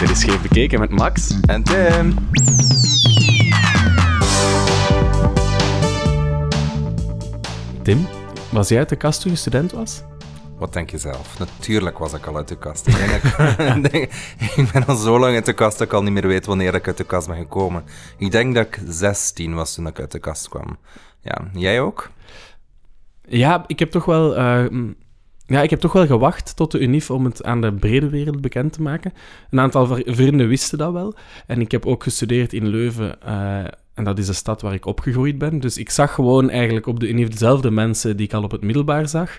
Dit is Scheef Bekeken met Max. En Tim. Tim, was jij uit de kast toen je student was? Wat denk je zelf? Natuurlijk was ik al uit de kast. Ik, denk ik, denk- ik ben al zo lang uit de kast dat ik al niet meer weet wanneer ik uit de kast ben gekomen. Ik denk dat ik 16 was toen ik uit de kast kwam. Ja, jij ook? Ja, ik heb toch wel... eh, ja, ik heb toch wel gewacht tot de UNIF om het aan de brede wereld bekend te maken. Een aantal vri- vrienden wisten dat wel. En ik heb ook gestudeerd in Leuven. eh, en dat is de stad waar ik opgegroeid ben. Dus ik zag gewoon eigenlijk op de UNIF dezelfde mensen die ik al op het middelbaar zag.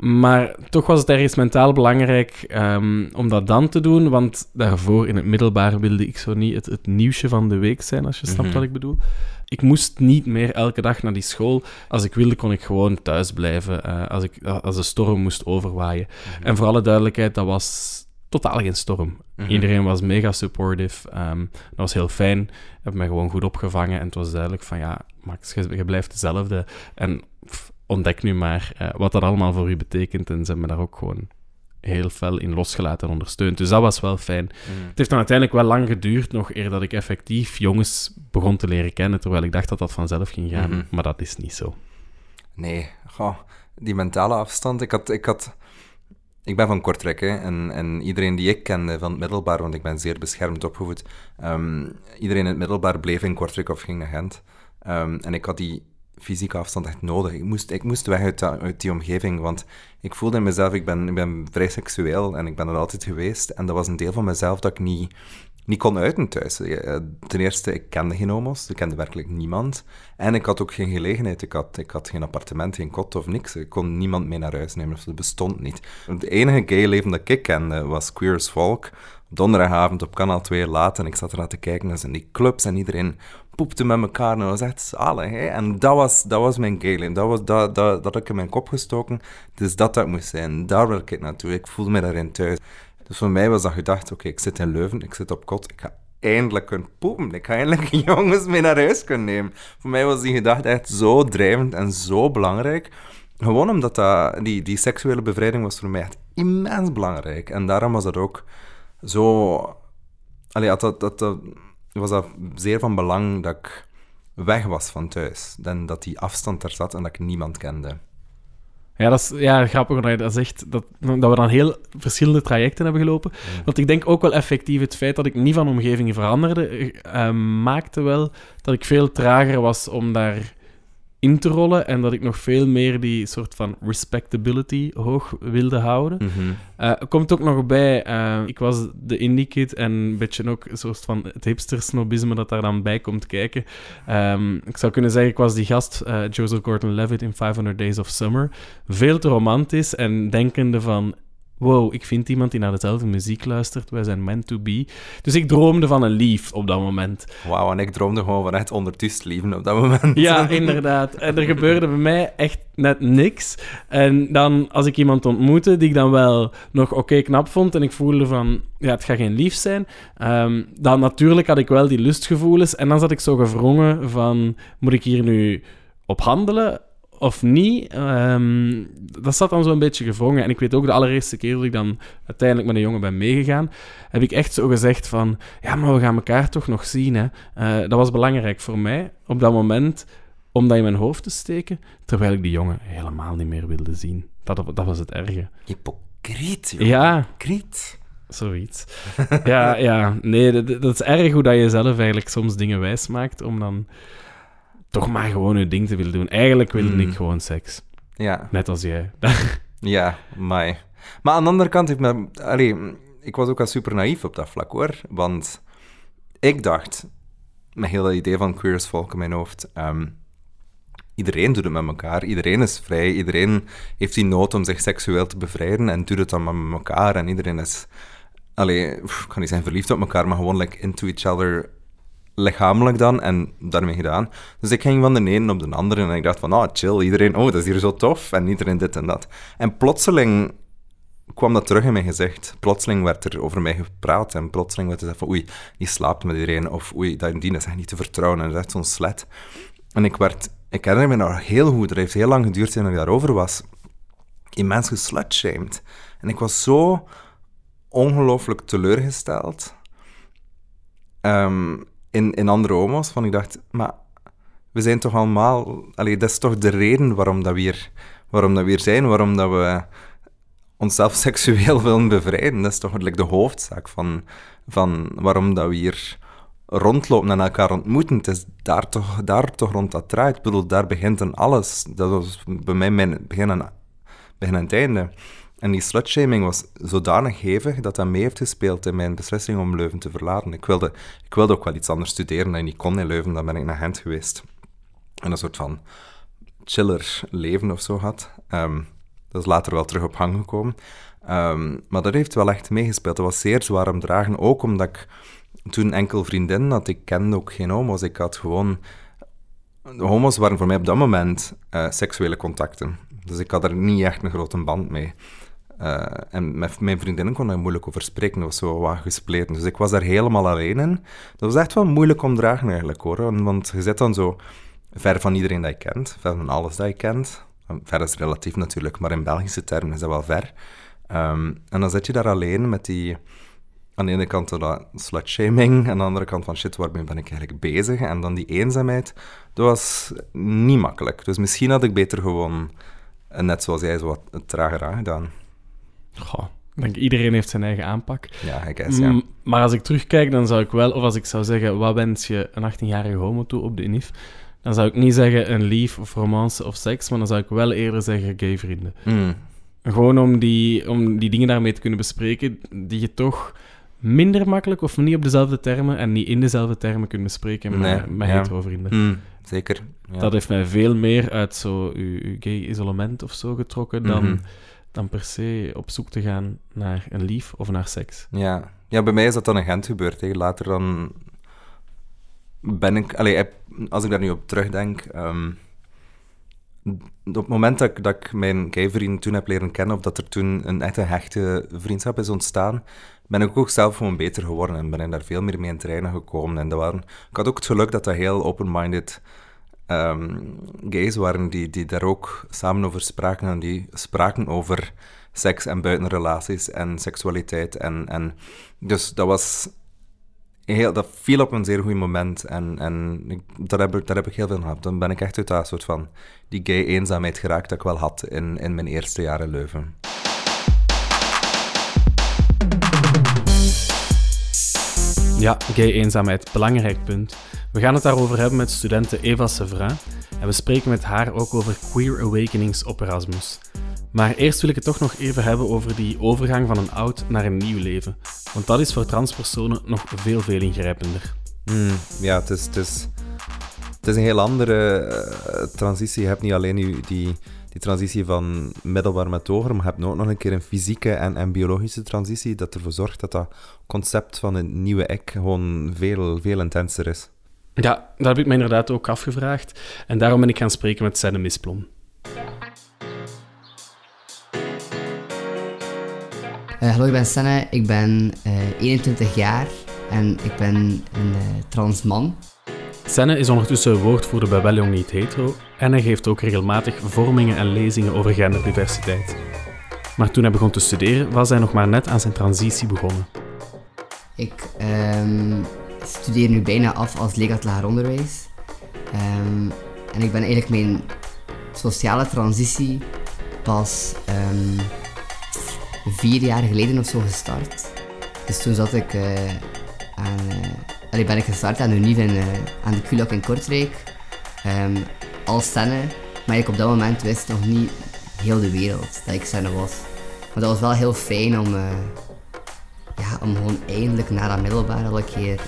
Maar toch was het ergens mentaal belangrijk ehm, om dat dan te doen. Want daarvoor in het middelbaar wilde ik zo niet het, het nieuwsje van de week zijn, als je snapt Mhm. wat ik bedoel. Ik moest niet meer elke dag naar die school. Als ik wilde, kon ik gewoon thuis blijven eh, als, ik, als de storm moest overwaaien. En voor alle duidelijkheid, dat was totaal geen storm. Mhm. Iedereen was mega supportive. ehm, dat was heel fijn. Heb mij gewoon goed opgevangen. En het was duidelijk van, ja, Max, je, je blijft dezelfde. En pff, ontdek nu maar eh, wat dat allemaal voor u betekent. En ze hebben me daar ook gewoon heel fel in losgelaten en ondersteund. Dus dat was wel fijn. Mhm. Het heeft dan uiteindelijk wel lang geduurd, nog eer dat ik effectief jongens begon te leren kennen, terwijl ik dacht dat dat vanzelf ging gaan. Mhm. Maar dat is niet zo. Nee, goh, die mentale afstand. Ik had... Ik had ik ben van Kortrijk, hè, en, en iedereen die ik kende van het middelbaar, want ik ben zeer beschermd opgevoed, ehm, iedereen in het middelbaar bleef in Kortrijk of ging naar Gent. Ehm, en ik had die fysieke afstand echt nodig. Ik moest, ik moest weg uit, uit die omgeving, want ik voelde in mezelf, ik ben, ik ben vrij seksueel en ik ben dat altijd geweest. En dat was een deel van mezelf dat ik niet, niet kon uiten thuis. Eh, Ten eerste, ik kende geen homo's, ik kende werkelijk niemand. En ik had ook geen gelegenheid. Ik had, ik had geen appartement, geen kot of niks. Ik kon niemand mee naar huis nemen, of dat bestond niet. Het enige gay leven dat ik kende was Queer as Folk. Donderdagavond op kanaal 2 laat en ik zat ernaar te kijken naar in die clubs en iedereen poepte met elkaar en dat was echt zalig. Hè? En dat was, dat was mijn gay leven. Dat, was, dat, dat, dat ik in mijn kop gestoken. Dus dat dat moest zijn. Daar wil ik naartoe. Ik voelde me daarin thuis. Dus voor mij was dat gedacht, oké, ik zit in Leuven, ik zit op kot, ik ga eindelijk kunnen poepen. Ik ga eindelijk jongens mee naar huis kunnen nemen. Voor mij was die gedachte echt zo drijvend en zo belangrijk. Gewoon omdat dat, die, die seksuele bevrijding was voor mij echt immens belangrijk. En daarom was dat ook zo... Allee, dat, dat, was dat zeer van belang dat ik weg was van thuis. Dan dat die afstand er zat en dat ik niemand kende. Ja, dat is ja, grappig dat je dat zegt, dat, dat we dan heel verschillende trajecten hebben gelopen. Want ik denk ook wel effectief het feit dat ik niet van omgeving veranderde, eh, maakte wel dat ik veel trager was om daar in te rollen en dat ik nog veel meer die soort van respectability hoog wilde houden. Mhm. Eh, komt ook nog bij, eh, ik was de indie kid en een beetje ook een soort van het hipster-snobisme dat daar dan bij komt kijken. Ehm, ik zou kunnen zeggen, ik was die gast, eh, Joseph Gordon-Levitt in 500 Days of Summer. Veel te romantisch en denkende van... Wow, ik vind iemand die naar dezelfde muziek luistert. Wij zijn meant to be. Dus ik droomde van een lief op dat moment. Wauw, en ik droomde gewoon van echt ondertussen leven op dat moment. Ja, inderdaad. En er gebeurde bij mij echt net niks. En dan, als ik iemand ontmoette die ik dan wel nog oké knap vond en ik voelde van, ja, het gaat geen lief zijn, ehm, dan natuurlijk had ik wel die lustgevoelens. En dan zat ik zo gevrongen van, moet ik hier nu op handelen of niet? Ehm, dat zat dan zo'n beetje gevrongen. En ik weet ook, de allereerste keer dat ik dan uiteindelijk met een jongen ben meegegaan, heb ik echt zo gezegd van, ja, maar we gaan elkaar toch nog zien, hè. Eh, dat was belangrijk voor mij op dat moment om dat in mijn hoofd te steken, terwijl ik die jongen helemaal niet meer wilde zien. Dat, dat was het erge. Hypocriet, joh. Ja, Hypocriet. zoiets. Ja, ja. Nee, dat, dat is erg hoe dat je zelf eigenlijk soms dingen wijs maakt om dan toch maar gewoon je ding te willen doen. Eigenlijk wilde Mm. ik gewoon seks. Ja, Net als jij. ja, maar... Maar aan de andere kant, me, allee, ik was ook al super naïef op dat vlak, hoor. Want ik dacht, met heel dat idee van queer as folk in mijn hoofd... ehm, iedereen doet het met elkaar, iedereen is vrij, iedereen heeft die nood om zich seksueel te bevrijden en doet het dan met elkaar. En iedereen is... Allee, pff, ik kan niet zijn verliefd op elkaar, maar gewoon like, into each other lichamelijk dan en daarmee gedaan. Dus ik ging van de ene op de andere en ik dacht van, ah, chill, iedereen, oh, dat is hier zo tof en iedereen dit en dat. En plotseling kwam dat terug in mijn gezicht. Plotseling werd er over mij gepraat en plotseling werd er van, oei, die slaapt met iedereen of oei, dat die is echt niet te vertrouwen en dat is echt zo'n slet. En ik werd, ik herinner me nog heel goed, het heeft heel lang geduurd toen ik daarover was, immens geslutshamed. En ik was zo ongelooflijk teleurgesteld ehm, in, in andere homo's. Van ik dacht, maar we zijn toch allemaal... Allee, dat is toch de reden waarom dat we hier, waarom dat we hier zijn, waarom dat we onszelf seksueel willen bevrijden. Dat is toch like, de hoofdzaak van, van waarom dat we hier rondlopen en elkaar ontmoeten. Het is daar toch, daar toch rond dat draait. Ik bedoel, daar begint een alles. Dat was bij mij mijn begin en, begin en het einde. En die slutshaming was zodanig hevig dat dat mee heeft gespeeld in mijn beslissing om Leuven te verlaten. Ik wilde, ik wilde ook wel iets anders studeren en ik kon in Leuven, dan ben ik naar Gent geweest. En een soort van chiller leven of zo had. Um, dat is later wel terug op gang gekomen. Ehm, maar dat heeft wel echt meegespeeld. Dat was zeer zwaar om dragen, ook omdat ik toen enkel vriendinnen had. Ik kende ook geen homo's. Ik had gewoon... Homo's waren voor mij op dat moment uh, seksuele contacten. Dus ik had er niet echt een grote band mee. Uh, en met mijn vriendinnen kon daar moeilijk over spreken. Dat was zo wat gespleten. Dus ik was daar helemaal alleen in. Dat was echt wel moeilijk om dragen eigenlijk hoor. Want je zit dan zo ver van iedereen dat je kent, ver van alles dat je kent. Ver is relatief natuurlijk, maar in Belgische termen is dat wel ver. Um, en dan zit je daar alleen met die... Aan de ene kant dat slutshaming, aan de andere kant van shit, waarmee ben ik eigenlijk bezig? En dan die eenzaamheid, dat was niet makkelijk. Dus misschien had ik beter gewoon, eh, net zoals jij, zo wat trager aangedaan. Goh, ik denk iedereen heeft zijn eigen aanpak. Ja, ik guess, ja. maar als ik terugkijk, dan zou ik wel, of als ik zou zeggen, wat wens je een 18-jarige homo toe op de INIF? Dan zou ik niet zeggen een lief of romance of seks, maar dan zou ik wel eerder zeggen gay vrienden. Mm. Gewoon om die, om die dingen daarmee te kunnen bespreken die je toch minder makkelijk of niet op dezelfde termen en niet in dezelfde termen kunt bespreken met, Nee, met ja. hetero-vrienden. Mm, zeker. Ja. Dat heeft mij veel meer uit zo uw, uw gay isolement of zo getrokken dan, Mhm. Dan per se op zoek te gaan naar een lief of naar seks. Ja. ja, bij mij is dat dan in Gent gebeurd. Hè. Later dan ben ik... Als ik daar nu op terugdenk... ehm, op het moment dat ik, mijn gay-vriend toen heb leren kennen, of dat er toen een echte hechte vriendschap is ontstaan, ben ik ook zelf gewoon beter geworden en ben ik daar veel meer mee in trainen gekomen. En dat waren, ik had ook het geluk dat dat heel open-minded ehm, gays waren die, die daar ook samen over spraken en die spraken over seks en buitenrelaties en seksualiteit. En, en dus dat was heel, dat viel op een zeer goed moment en, en ik, daar, heb, daar heb ik heel veel aan gehad. Dan ben ik echt uit dat soort van die gay eenzaamheid geraakt dat ik wel had in, in mijn eerste jaren Leuven. Ja, gay eenzaamheid, belangrijk punt. We gaan het daarover hebben met studente Eva Sevrin en we spreken met haar ook over queer awakenings op Erasmus. Maar eerst wil ik het toch nog even hebben over die overgang van een oud naar een nieuw leven. Want dat is voor transpersonen nog veel, veel ingrijpender. Hmm, ja, het is, het, is, is een heel andere eh, transitie. Je hebt niet alleen die, die, die transitie van middelbaar met hoger, maar je hebt ook nog een keer een fysieke en, en biologische transitie dat ervoor zorgt dat dat concept van een nieuwe ik gewoon veel, veel intenser is. Ja, dat heb ik me inderdaad ook afgevraagd. En daarom ben ik gaan spreken met Senne Misplom. Eh, hallo, ik ben Senne. Ik ben eh, 21 jaar en ik ben een eh, trans man. Senne is ondertussen woordvoerder bij Jong Niet Hetero en hij geeft ook regelmatig vormingen en lezingen over genderdiversiteit. Maar toen hij begon te studeren, was hij nog maar net aan zijn transitie begonnen. Ik ehm, studeer nu bijna af als leerkracht onderwijs. Ehm, en ik ben eigenlijk mijn sociale transitie pas ehm, vier jaar geleden of zo gestart. Dus toen zat ik eh, aan... eh, allee, ben ik gestart aan de UNIF in, eh, aan de QLAC in Kortrijk. ehm, als Senne. Maar ik op dat moment wist nog niet heel de wereld dat ik Senne was. Maar dat was wel heel fijn om... eh, ja, om gewoon eindelijk na dat middelbaar al een keer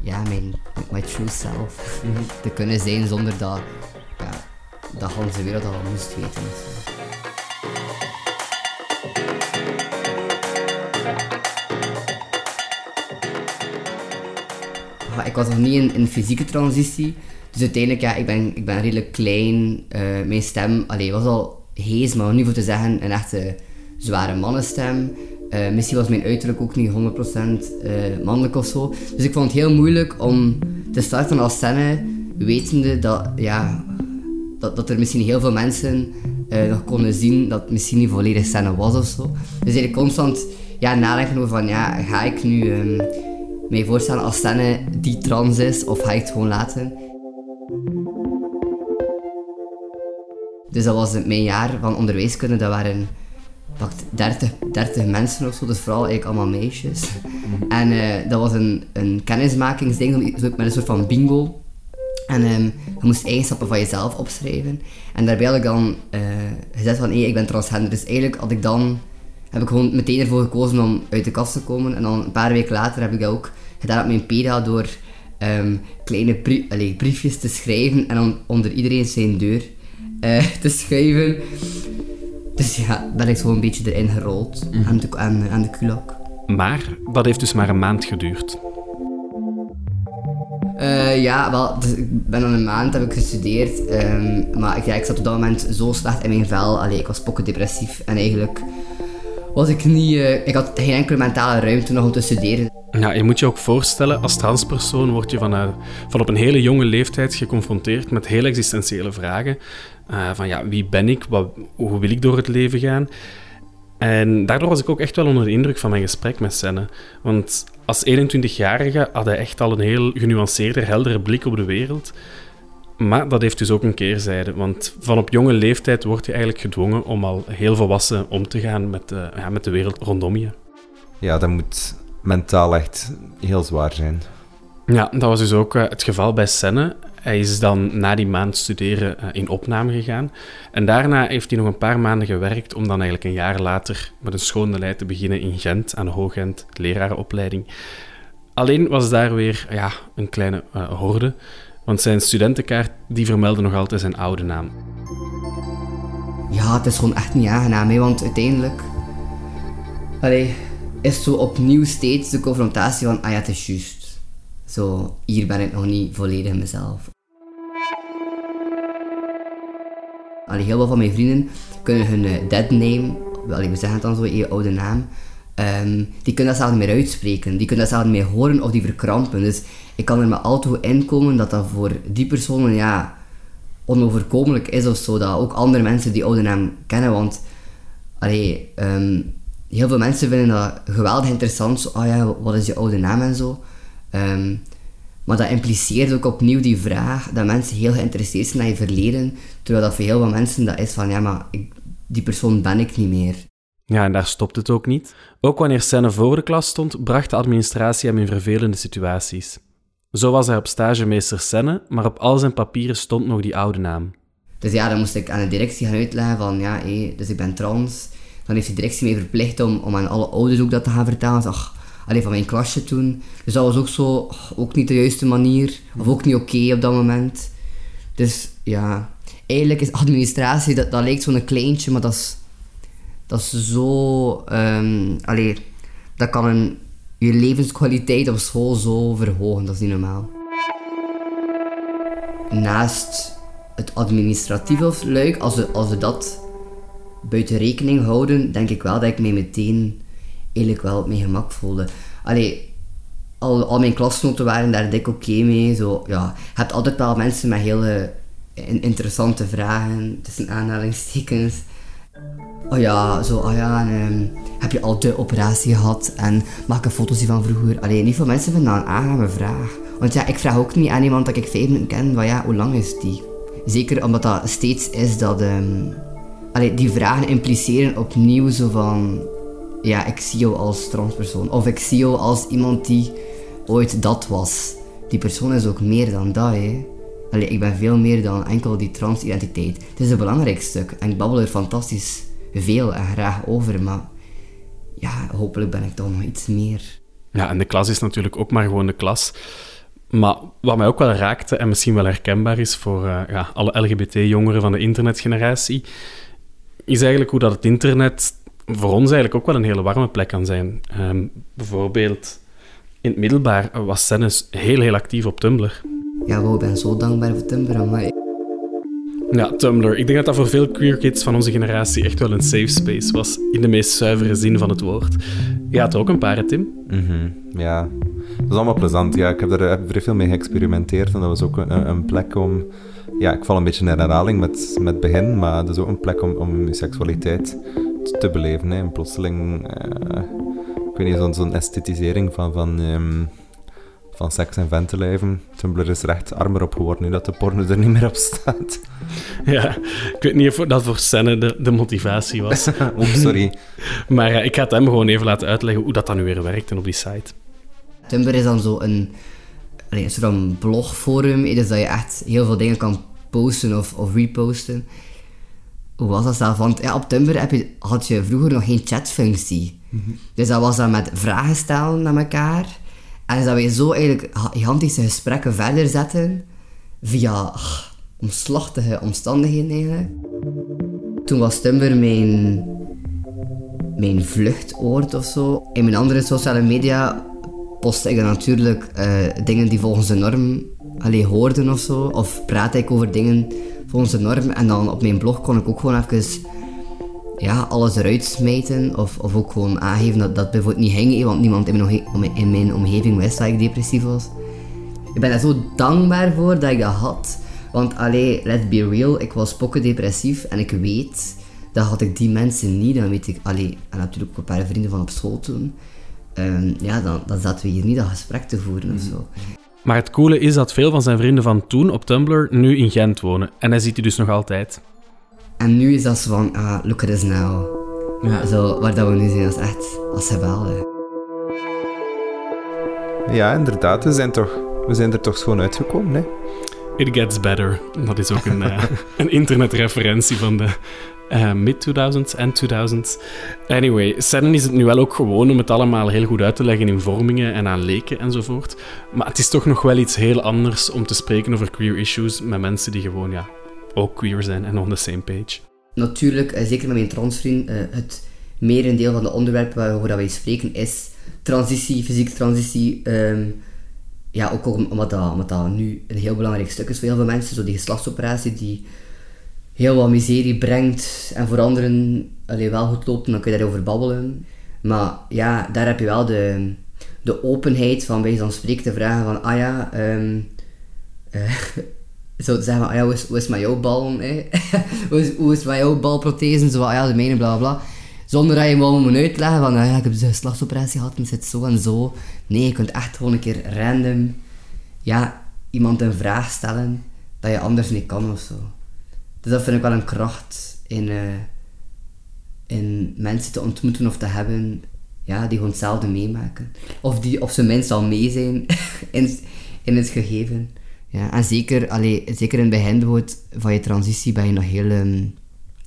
ja, mijn my true self te kunnen zijn zonder dat, ja, dat de wereld al moest weten. Ik was nog niet in, in fysieke transitie. Dus uiteindelijk, ja, ik ben, ik ben redelijk klein. Eh, mijn stem allee, was al hees, maar niet voor te zeggen een echte zware mannenstem. Eh, misschien was mijn uiterlijk ook niet 100% eh, mannelijk of zo. Dus ik vond het heel moeilijk om te starten als scène, wetende dat, ja, dat, dat er misschien heel veel mensen eh, nog konden zien dat het misschien niet volledig scène was of zo. Dus eigenlijk constant ja, nadenken over van, ja, ga ik nu ehm, mij voorstellen als Senne die trans is, of ga je het gewoon laten? Dus dat was mijn jaar van onderwijskunde. Dat waren pakt 30, 30 mensen of zo, dus vooral eigenlijk allemaal meisjes. En uh, dat was een, een kennismakingsding, met een soort van bingo. En um, je moest eigenschappen van jezelf opschrijven. En daarbij had ik dan uh, gezegd van, hé, hey, ik ben transgender. Dus eigenlijk had ik dan, heb ik gewoon meteen ervoor gekozen om uit de kast te komen. En dan een paar weken later heb ik dat ook gedaan op mijn peda door um, kleine brie briefjes te schrijven en dan onder iedereen zijn deur uh, te schrijven. Dus ja, ben ik zo een beetje erin gerold mm -hmm. aan, de, aan, aan de kulak. Maar dat heeft dus maar een maand geduurd. Uh, ja, wel, dus ik ben al een maand heb ik gestudeerd, um, maar ik, ja, ik zat op dat moment zo slecht in mijn vel. Allee, ik was pokken depressief en eigenlijk was ik niet, uh, ik had geen enkele mentale ruimte nog om te studeren. Ja, je moet je ook voorstellen, als transpersoon word je van, uh, van op een hele jonge leeftijd geconfronteerd met heel existentiële vragen. Uh, van ja, wie ben ik? Wat, hoe wil ik door het leven gaan? En daardoor was ik ook echt wel onder de indruk van mijn gesprek met Senne. Want als 21-jarige had hij echt al een heel genuanceerde, heldere blik op de wereld. Maar dat heeft dus ook een keerzijde. Want van op jonge leeftijd word je eigenlijk gedwongen om al heel volwassen om te gaan met de, ja, met de wereld rondom je. Ja, dat moet mentaal echt heel zwaar zijn. Ja, dat was dus ook uh, het geval bij Senne. Hij is dan na die maand studeren uh, in opname gegaan. En daarna heeft hij nog een paar maanden gewerkt om dan eigenlijk een jaar later met een schone lei te beginnen in Gent, aan de Hoogent, lerarenopleiding. Alleen was daar weer ja, een kleine uh, horde, want zijn studentenkaart die vermeldde nog altijd zijn oude naam. Ja, het is gewoon echt niet aangenaam, want uiteindelijk... Allee, is zo opnieuw steeds de confrontatie van, ah ja, het is juist. Zo, hier ben ik nog niet volledig mezelf. Allee, heel veel van mijn vrienden kunnen hun uh, dead name, allee, we zeggen het dan zo, je oude naam, um, die kunnen dat zelf niet meer uitspreken. Die kunnen dat zelf niet meer horen of die verkrampen. Dus ik kan er maar al toe inkomen dat dat voor die personen, ja, onoverkomelijk is of zo. Dat ook andere mensen die oude naam kennen, want allee, um, heel veel mensen vinden dat geweldig interessant. Zo, oh ja, wat is je oude naam en zo. Um, maar dat impliceert ook opnieuw die vraag dat mensen heel geïnteresseerd zijn naar je verleden. Terwijl dat voor heel veel mensen dat is van, ja, maar die persoon ben ik niet meer. Ja, en daar stopt het ook niet. Ook wanneer Senne voor de klas stond, bracht de administratie hem in vervelende situaties. Zo was hij op stage meester Senne, maar op al zijn papieren stond nog die oude naam. Dus ja, dan moest ik aan de directie gaan uitleggen van, ja, hé, dus ik ben trans. Dan heeft de directie mij verplicht om, om aan alle ouders ook dat te gaan vertellen. Ach, alleen van mijn klasje toen. Dus dat was ook zo, ook niet de juiste manier. Of ook niet oké op dat moment. Dus ja, eigenlijk is administratie, dat, dat lijkt zo'n kleintje, maar dat is, dat is zo... Um, allee, dat kan je levenskwaliteit op school zo verhogen, dat is niet normaal. Naast het administratieve luik, als we, als we dat buiten rekening houden, denk ik wel dat ik mij meteen eigenlijk wel op mijn gemak voelde. Allee, al, al mijn klasgenoten waren daar dik oké mee. Zo, ja, je hebt altijd wel mensen met hele interessante vragen, tussen aanhalingstekens. Oh ja, zo, oh ja, en, um, heb je al de operatie gehad en maak een foto zien van vroeger? Alleen niet veel mensen vinden dat een vraag. Want ja, ik vraag ook niet aan iemand dat ik vijf minuten ken, van ja, hoe lang is die? Zeker omdat dat steeds is dat... Um, allee, die vragen impliceren opnieuw zo van ja, ik zie jou als transpersoon. Of ik zie jou als iemand die ooit dat was. Die persoon is ook meer dan dat, hè. Allee, ik ben veel meer dan enkel die transidentiteit. Het is een belangrijk stuk en ik babbel er fantastisch veel en graag over, maar ja, hopelijk ben ik toch nog iets meer. Ja, en de klas is natuurlijk ook maar gewoon de klas. Maar wat mij ook wel raakte en misschien wel herkenbaar is voor uh, ja, alle LGBT-jongeren van de internetgeneratie, is eigenlijk hoe dat het internet voor ons eigenlijk ook wel een hele warme plek kan zijn. Um, bijvoorbeeld in het middelbaar was Sennis heel, heel actief op Tumblr. Ja, wow, ik ben zo dankbaar voor Tumblr, maar... Ja, Tumblr. Ik denk dat dat voor veel queer kids van onze generatie echt wel een safe space was, in de meest zuivere zin van het woord. Je had ook een paar, Tim? Mm. Ja, dat is allemaal plezant. Ja, ik heb er vrij veel mee geëxperimenteerd en dat was ook een, een plek om... Ja, ik val een beetje in herhaling met, met het begin, maar dat is ook een plek om, om je seksualiteit te beleven. En plotseling, uh, ik weet niet, zo'n esthetisering van, van um, van seks en ventenlijven. Tumblr is recht armer op geworden nu dat de porno er niet meer op staat. Ja, ik weet niet of dat voor Senne de, de motivatie was. oh, sorry. maar ik ga het hem gewoon even laten uitleggen hoe dat dan nu weer werkt op die site. Tumblr is dan zo een, een soort van blogforum, dus dat je echt heel veel dingen kan posten of, of reposten. Hoe was dat zelf? Want ja, op Tumblr heb je, had je vroeger nog geen chatfunctie. Dus dat was dan met vragen stellen naar elkaar. En dat we zo eigenlijk gigantische gesprekken verder zetten via ach, omslachtige omstandigheden eigenlijk. Toen was Tumblr mijn, mijn vluchtoord of zo. In mijn andere sociale media postte ik dan natuurlijk eh, dingen die volgens de norm alleen hoorden of zo. Of praat ik over dingen volgens de norm. En dan op mijn blog kon ik ook gewoon even ja, alles eruit smijten. Of, of ook gewoon aangeven dat dat bijvoorbeeld niet ging. Want niemand in mijn, in mijn omgeving wist dat ik depressief was. Ik ben daar zo dankbaar voor dat ik dat had. Want allee, let's be real, ik was pokken depressief en ik weet dat had ik die mensen niet, dan weet ik, allee, en natuurlijk ook een paar vrienden van op school toen, um, ja, dan, dan zaten we hier niet dat gesprek te voeren of zo. Maar het coole is dat veel van zijn vrienden van toen op Tumblr nu in Gent wonen. En hij ziet die dus nog altijd. En nu is dat zo van, ah, look at us now. Ja. Zo, waar dat we nu zijn, dat is echt als geweldig. Ja, inderdaad. We zijn, toch, we zijn er toch gewoon uitgekomen, hè? It gets better. Dat is ook een, uh, een internetreferentie van de uh, mid-2000s en 2000s. Anyway, Sennen is het nu wel ook gewoon om het allemaal heel goed uit te leggen in vormingen en aan leken enzovoort. Maar het is toch nog wel iets heel anders om te spreken over queer issues met mensen die gewoon ja, ook queer zijn en on the same page. Natuurlijk, uh, zeker met mijn transvriend, uh, het merendeel van de onderwerpen waarover wij spreken is transitie, fysieke transitie. Um, ja, ook omdat dat, omdat dat nu een heel belangrijk stuk is voor heel veel mensen. Zo die geslachtsoperatie die heel wat miserie brengt en voor anderen allee, wel goed loopt, dan kun je daarover babbelen. Maar ja, daar heb je wel de, de openheid van bij zo'n spreken te vragen van, ah ja, um, zo zeggen van, ah ja, hoe is, hoe is jouw bal? hoe, is, hoe is jouw balprothese? Zo, ah ja, de mijne, bla bla. Zonder dat je hem moet uitleggen van, ah ja, ik heb dus een geslachtsoperatie gehad en zit zo en zo. Nee, je kunt echt gewoon een keer random, ja, iemand een vraag stellen dat je anders niet kan of zo. Dus dat vind ik wel een kracht in, uh, in mensen te ontmoeten of te hebben ja, die gewoon hetzelfde meemaken. Of, die, of ze minstens al mee zijn in, in het gegeven. Ja, en zeker, allee, zeker in het begin van je transitie ben je nog heel, um,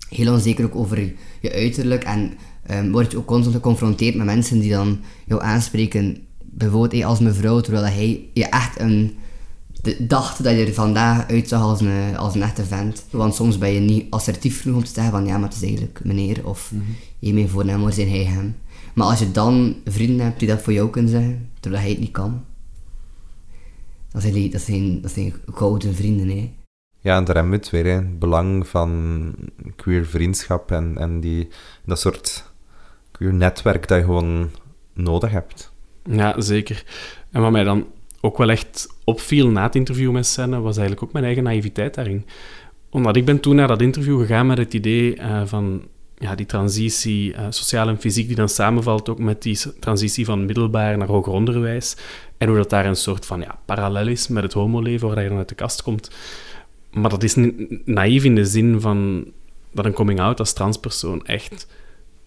heel onzeker ook over je uiterlijk. En um, word je ook constant geconfronteerd met mensen die dan jou aanspreken. Bijvoorbeeld hey, als mevrouw, terwijl hij je echt een dacht dat je er vandaag uitzag als een, als een echte vent. Want soms ben je niet assertief genoeg om te zeggen van ja, maar het is eigenlijk meneer of mm -hmm. je mijn voornaam zijn hij hem. Maar als je dan vrienden hebt die dat voor jou kunnen zeggen, terwijl hij het niet kan, dan zijn die, dat zijn, dat zijn gouden vrienden. Hè. Ja, en daar hebben we het weer, het belang van queer vriendschap en, en die, dat soort queer netwerk dat je gewoon nodig hebt. Ja, zeker. En wat mij dan ook wel echt opviel na het interview met Senne, was eigenlijk ook mijn eigen naïviteit daarin. Omdat ik ben toen naar dat interview gegaan met het idee uh, van ja, die transitie, uh, sociaal en fysiek, die dan samenvalt ook met die transitie van middelbaar naar hoger onderwijs. En hoe dat daar een soort van ja, parallel is met het homoleven, waar je dan uit de kast komt. Maar dat is naïef in de zin van dat een coming-out als transpersoon echt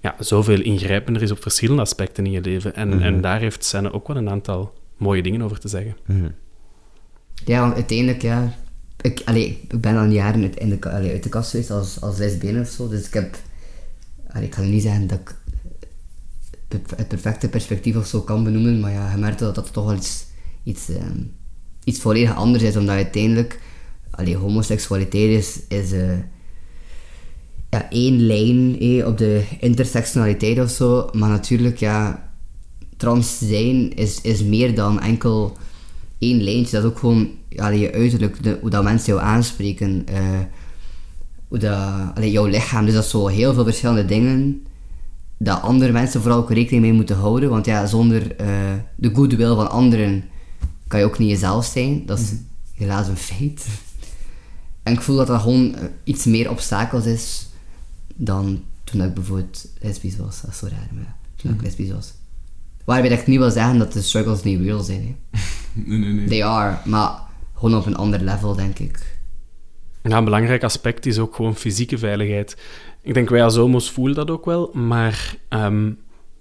ja, zoveel ingrijpender is op verschillende aspecten in je leven. En, mm -hmm. en daar heeft Senne ook wel een aantal mooie dingen over te zeggen. Mhm. Ja, want uiteindelijk, ja... Ik, allee, ik ben al jaren uit, in de, allee, uit de kast geweest als, als lesbienne of zo, dus ik heb... Allee, ik kan niet zeggen dat ik het perfecte perspectief of zo kan benoemen, maar ja, je merkt dat dat toch wel iets, iets, um, iets volledig anders is, omdat uiteindelijk... Allee, homoseksualiteit is... is uh, ja, één lijn eh, op de intersectionaliteit of zo, maar natuurlijk, ja trans zijn is, is meer dan enkel één lijntje. Dat is ook gewoon ja, je uiterlijk, de, hoe dat mensen jou aanspreken, uh, hoe dat, allee, jouw lichaam. Dus dat is zo heel veel verschillende dingen dat andere mensen vooral ook rekening mee moeten houden. Want ja, zonder uh, de goodwill van anderen kan je ook niet jezelf zijn. Dat is mm helaas een feit. En ik voel dat dat gewoon uh, iets meer obstakels is dan toen ik bijvoorbeeld lesbisch was. Dat is zo raar, maar toen mm ik lesbisch was. Waarbij ik niet wil zeggen dat de struggles niet real zijn. Hè. Nee, nee, nee. They are, maar gewoon op een ander level, denk ik. Een belangrijk aspect is ook gewoon fysieke veiligheid. Ik denk, wij als homo's voelen dat ook wel, maar ehm,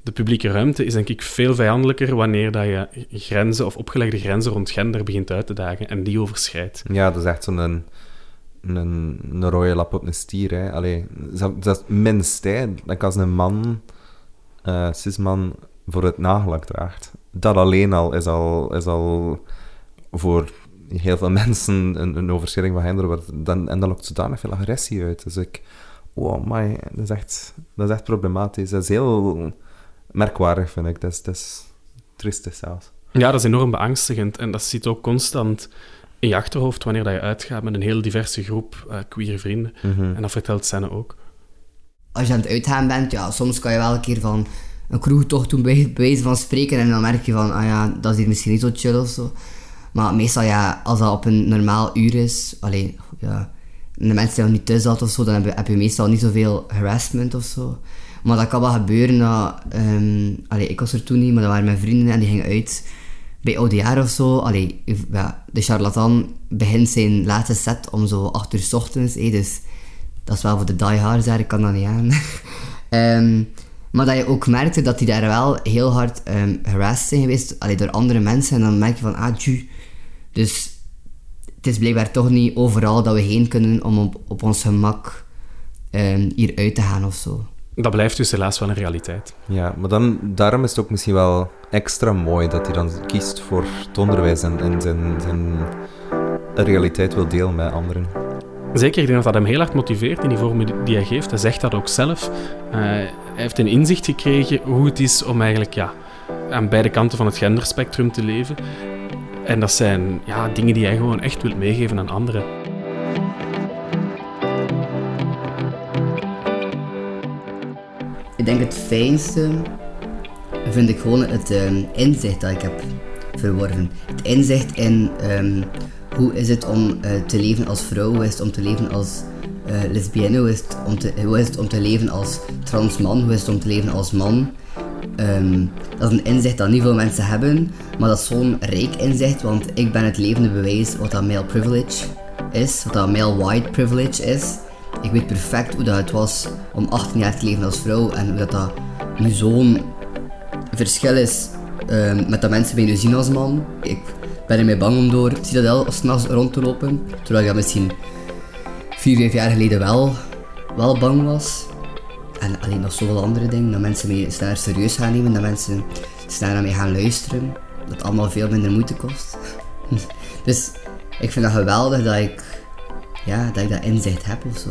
de publieke ruimte is denk ik veel vijandelijker wanneer dat je grenzen of opgelegde grenzen rond gender begint uit te dagen en die overschrijdt. Ja, dat is echt zo'n een, een, rode lap op een stier. Hè. Allee, dat, dat is hè. Dat als een man, eh cisman, voor het nagelak draagt. Dat alleen al is al, is al voor heel veel mensen een, een overschrijding van gender. wordt. Dan, en dat lokt zodanig veel agressie uit. Dus ik... Wow, my, dat, is echt, dat is echt problematisch. Dat is heel merkwaardig, vind ik. Dat is, dat is triestig zelfs. Ja, dat is enorm beangstigend en dat zit ook constant in je achterhoofd wanneer dat je uitgaat met een heel diverse groep eh queer vrienden. En dat vertelt Senne ook. Als je aan het uitgaan bent, ja, soms kan je wel een keer van een kroegtocht doen, bij, bij wijze van spreken, en dan merk je van, ah ja, dat is hier misschien niet zo chill of zo. Maar meestal, ja, als dat op een normaal uur is, alleen, ja, de mensen zijn nog niet thuis zat of zo, dan heb je, meestal niet zoveel harassment of zo. Maar dat kan wel gebeuren dat, allee, ik was er toen niet, maar dat waren mijn vrienden en die gingen uit bij oudjaar of zo. Ja, de charlatan begint zijn laatste set om zo 8 uur 's ochtends, hé, dus dat is wel voor de diehards daar, ik kan dat niet aan. Ehm, maar dat je ook merkte dat die daar wel heel hard ehm harassed zijn geweest allee, door andere mensen. En dan merk je van, ah. Dus het is blijkbaar toch niet overal dat we heen kunnen om op, op ons gemak ehm hier uit te gaan of zo. Dat blijft dus helaas wel een realiteit. Ja, maar dan, daarom is het ook misschien wel extra mooi dat hij dan kiest voor het onderwijs en, en zijn, zijn realiteit wil delen met anderen. Zeker, ik denk dat dat hem heel hard motiveert in die vormen die hij geeft. Hij zegt dat ook zelf. Eh, hij heeft een inzicht gekregen hoe het is om eigenlijk ja, aan beide kanten van het genderspectrum te leven. En dat zijn ja, dingen die hij gewoon echt wil meegeven aan anderen. Ik denk het fijnste vind ik gewoon het ehm, inzicht dat ik heb verworven. Het inzicht in ehm, hoe is het om eh, te leven als vrouw, hoe is het om te leven als eh, lesbienne, hoe is, het om te, hoe is het om te leven als trans man, hoe is het om te leven als man. Ehm, dat is een inzicht dat niet veel mensen hebben, maar dat is zo'n rijk inzicht, want ik ben het levende bewijs wat dat male privilege is, wat dat male white privilege is. Ik weet perfect hoe dat het was om 18 jaar te leven als vrouw en hoe dat, dat nu zo'n verschil is ehm, met dat mensen mij nu zien als man. Ik ben er mee bang om door Citadel s'nachts rond te lopen, terwijl ik dat misschien 4, 5 jaar geleden wel, wel bang was. En alleen nog zoveel andere dingen, dat mensen mij sneller serieus gaan nemen, dat mensen sneller naar mij gaan luisteren, dat allemaal veel minder moeite kost. dus ik vind dat geweldig dat ik, ja, dat ik dat inzicht heb of zo.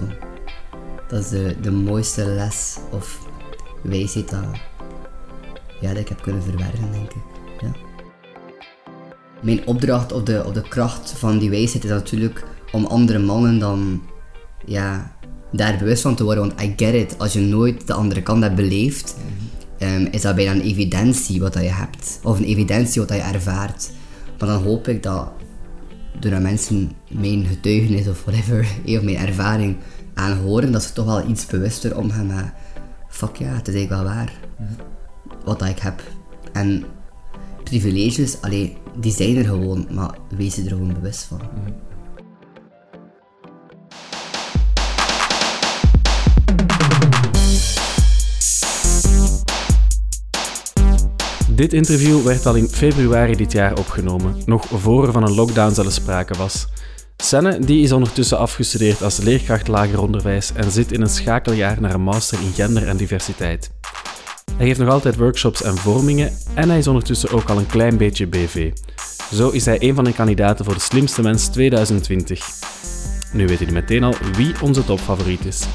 Dat is de, de mooiste les of wijsheid dat, ja, dat ik heb kunnen verwerven, denk ik. Ja. Mijn opdracht of de, of de kracht van die wijsheid is natuurlijk om andere mannen dan ja, daar bewust van te worden. Want I get it, als je nooit de andere kant hebt beleefd, ehm, is dat bijna een evidentie wat dat je hebt. Of een evidentie wat dat je ervaart. Maar dan hoop ik dat doordat mensen mijn getuigenis of whatever, of mijn ervaring aanhoren, dat ze toch wel iets bewuster omgaan met fuck ja, het is eigenlijk wel waar wat dat ik heb. En privileges, allee, die zijn er gewoon, maar wees je er gewoon bewust van. Dit interview werd al in februari dit jaar opgenomen, nog voor er van een lockdown zelfs sprake was. Senne die is ondertussen afgestudeerd als leerkracht lager onderwijs en zit in een schakeljaar naar een master in gender en diversiteit. Hij geeft nog altijd workshops en vormingen en hij is ondertussen ook al een klein beetje BV. Zo is hij een van de kandidaten voor de Slimste Mens 2020. Nu weet jullie meteen al wie onze topfavoriet is.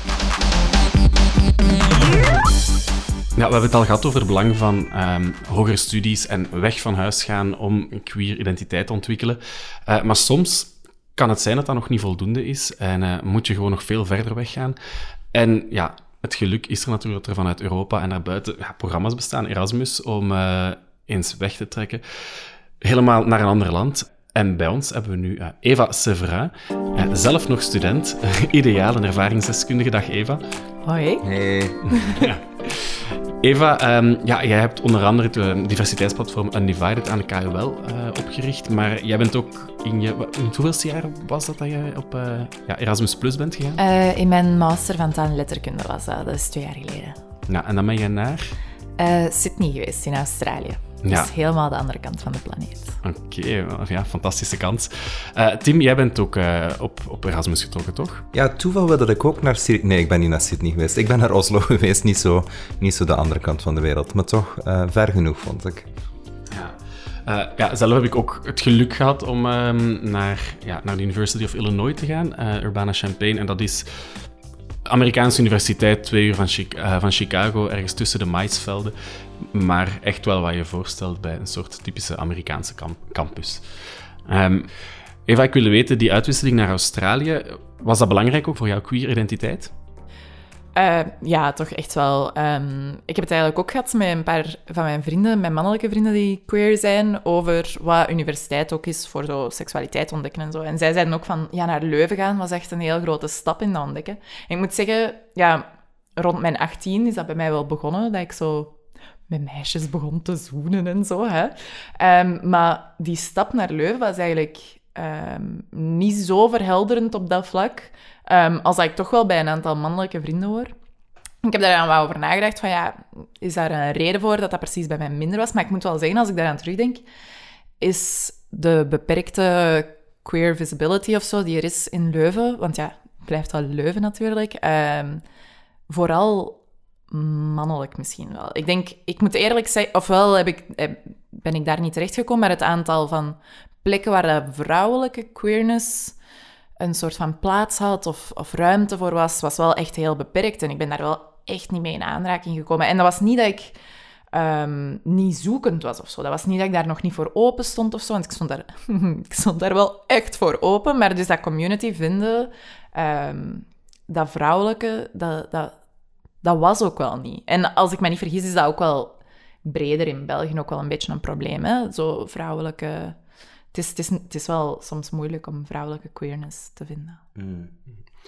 Ja, we hebben het al gehad over het belang van ehm, hogere studies en weg van huis gaan om een queer identiteit te ontwikkelen. Eh, maar soms kan het zijn dat dat nog niet voldoende is en eh, moet je gewoon nog veel verder weggaan. En ja, het geluk is er natuurlijk dat er vanuit Europa en daarbuiten ja, programma's bestaan, Erasmus, om eh, eens weg te trekken. Helemaal naar een ander land. En bij ons hebben we nu Eva Severin, zelf nog student, ideaal en ervaringsdeskundige. Dag Eva. Hoi. Hey. Eva, ehm, ja, jij hebt onder andere het diversiteitsplatform Undivided aan de KUL uh, opgericht, maar jij bent ook in je... In hoeveelste jaar was dat dat je op uh, ja, Erasmus Plus bent gegaan? Uh, in mijn master van taal en letterkunde was dat, dat is twee jaar geleden. Ja, en dan ben je naar? Sydney geweest, in Australië. Ja. Dus helemaal de andere kant van de planeet. Oké, ja, fantastische kans. Uh, Tim, jij bent ook uh, op, op Erasmus getrokken, toch? Ja, toeval wel dat ik ook naar Sydney... Nee, ik ben niet naar Sydney geweest. Ik ben naar Oslo geweest, niet zo, niet zo de andere kant van de wereld. Maar toch uh, ver genoeg, vond ik. Ja. ja, zelf heb ik ook het geluk gehad om um, naar, ja, naar de University of Illinois te gaan, Urbana-Champaign. En dat is Amerikaanse universiteit, twee uur van, van Chicago, ergens tussen de maisvelden maar echt wel wat je voorstelt bij een soort typische Amerikaanse campus. Um, Eva, ik wil weten, die uitwisseling naar Australië, was dat belangrijk ook voor jouw queer identiteit? Uh, ja, toch echt wel. Um, ik heb het eigenlijk ook gehad met een paar van mijn vrienden, mijn mannelijke vrienden die queer zijn, over wat universiteit ook is voor zo seksualiteit ontdekken en zo. En zij zeiden ook van, ja, naar Leuven gaan was echt een heel grote stap in dat ontdekken. En ik moet zeggen, ja, rond mijn 18 is dat bij mij wel begonnen, dat ik zo met meisjes begon te zoenen en zo. Hè. Um, maar die stap naar Leuven was eigenlijk um, niet zo verhelderend op dat vlak, um, als ik toch wel bij een aantal mannelijke vrienden hoor. Ik heb daar dan wel over nagedacht, van ja, is daar een reden voor dat dat precies bij mij minder was? Maar ik moet wel zeggen, als ik daaraan terugdenk, is de beperkte queer visibility of zo die er is in Leuven, want ja, het blijft wel Leuven natuurlijk, vooral mannelijk misschien wel. Ik denk, ik moet eerlijk zeggen, ofwel heb ik, ben ik daar niet terechtgekomen, maar het aantal van plekken waar vrouwelijke queerness een soort van plaats had of, of ruimte voor was, was wel echt heel beperkt. En ik ben daar wel echt niet mee in aanraking gekomen. En dat was niet dat ik um, niet zoekend was of zo. Dat was niet dat ik daar nog niet voor open stond of zo. Want ik stond daar, ik stond daar wel echt voor open. Maar dus dat community vinden, um, dat vrouwelijke, dat, dat, dat was ook wel niet. En als ik me niet vergis, is dat ook wel breder in België ook wel een beetje een probleem. Hè? Zo vrouwelijke... Het is, het, is, het is wel soms moeilijk om vrouwelijke queerness te vinden. Mm.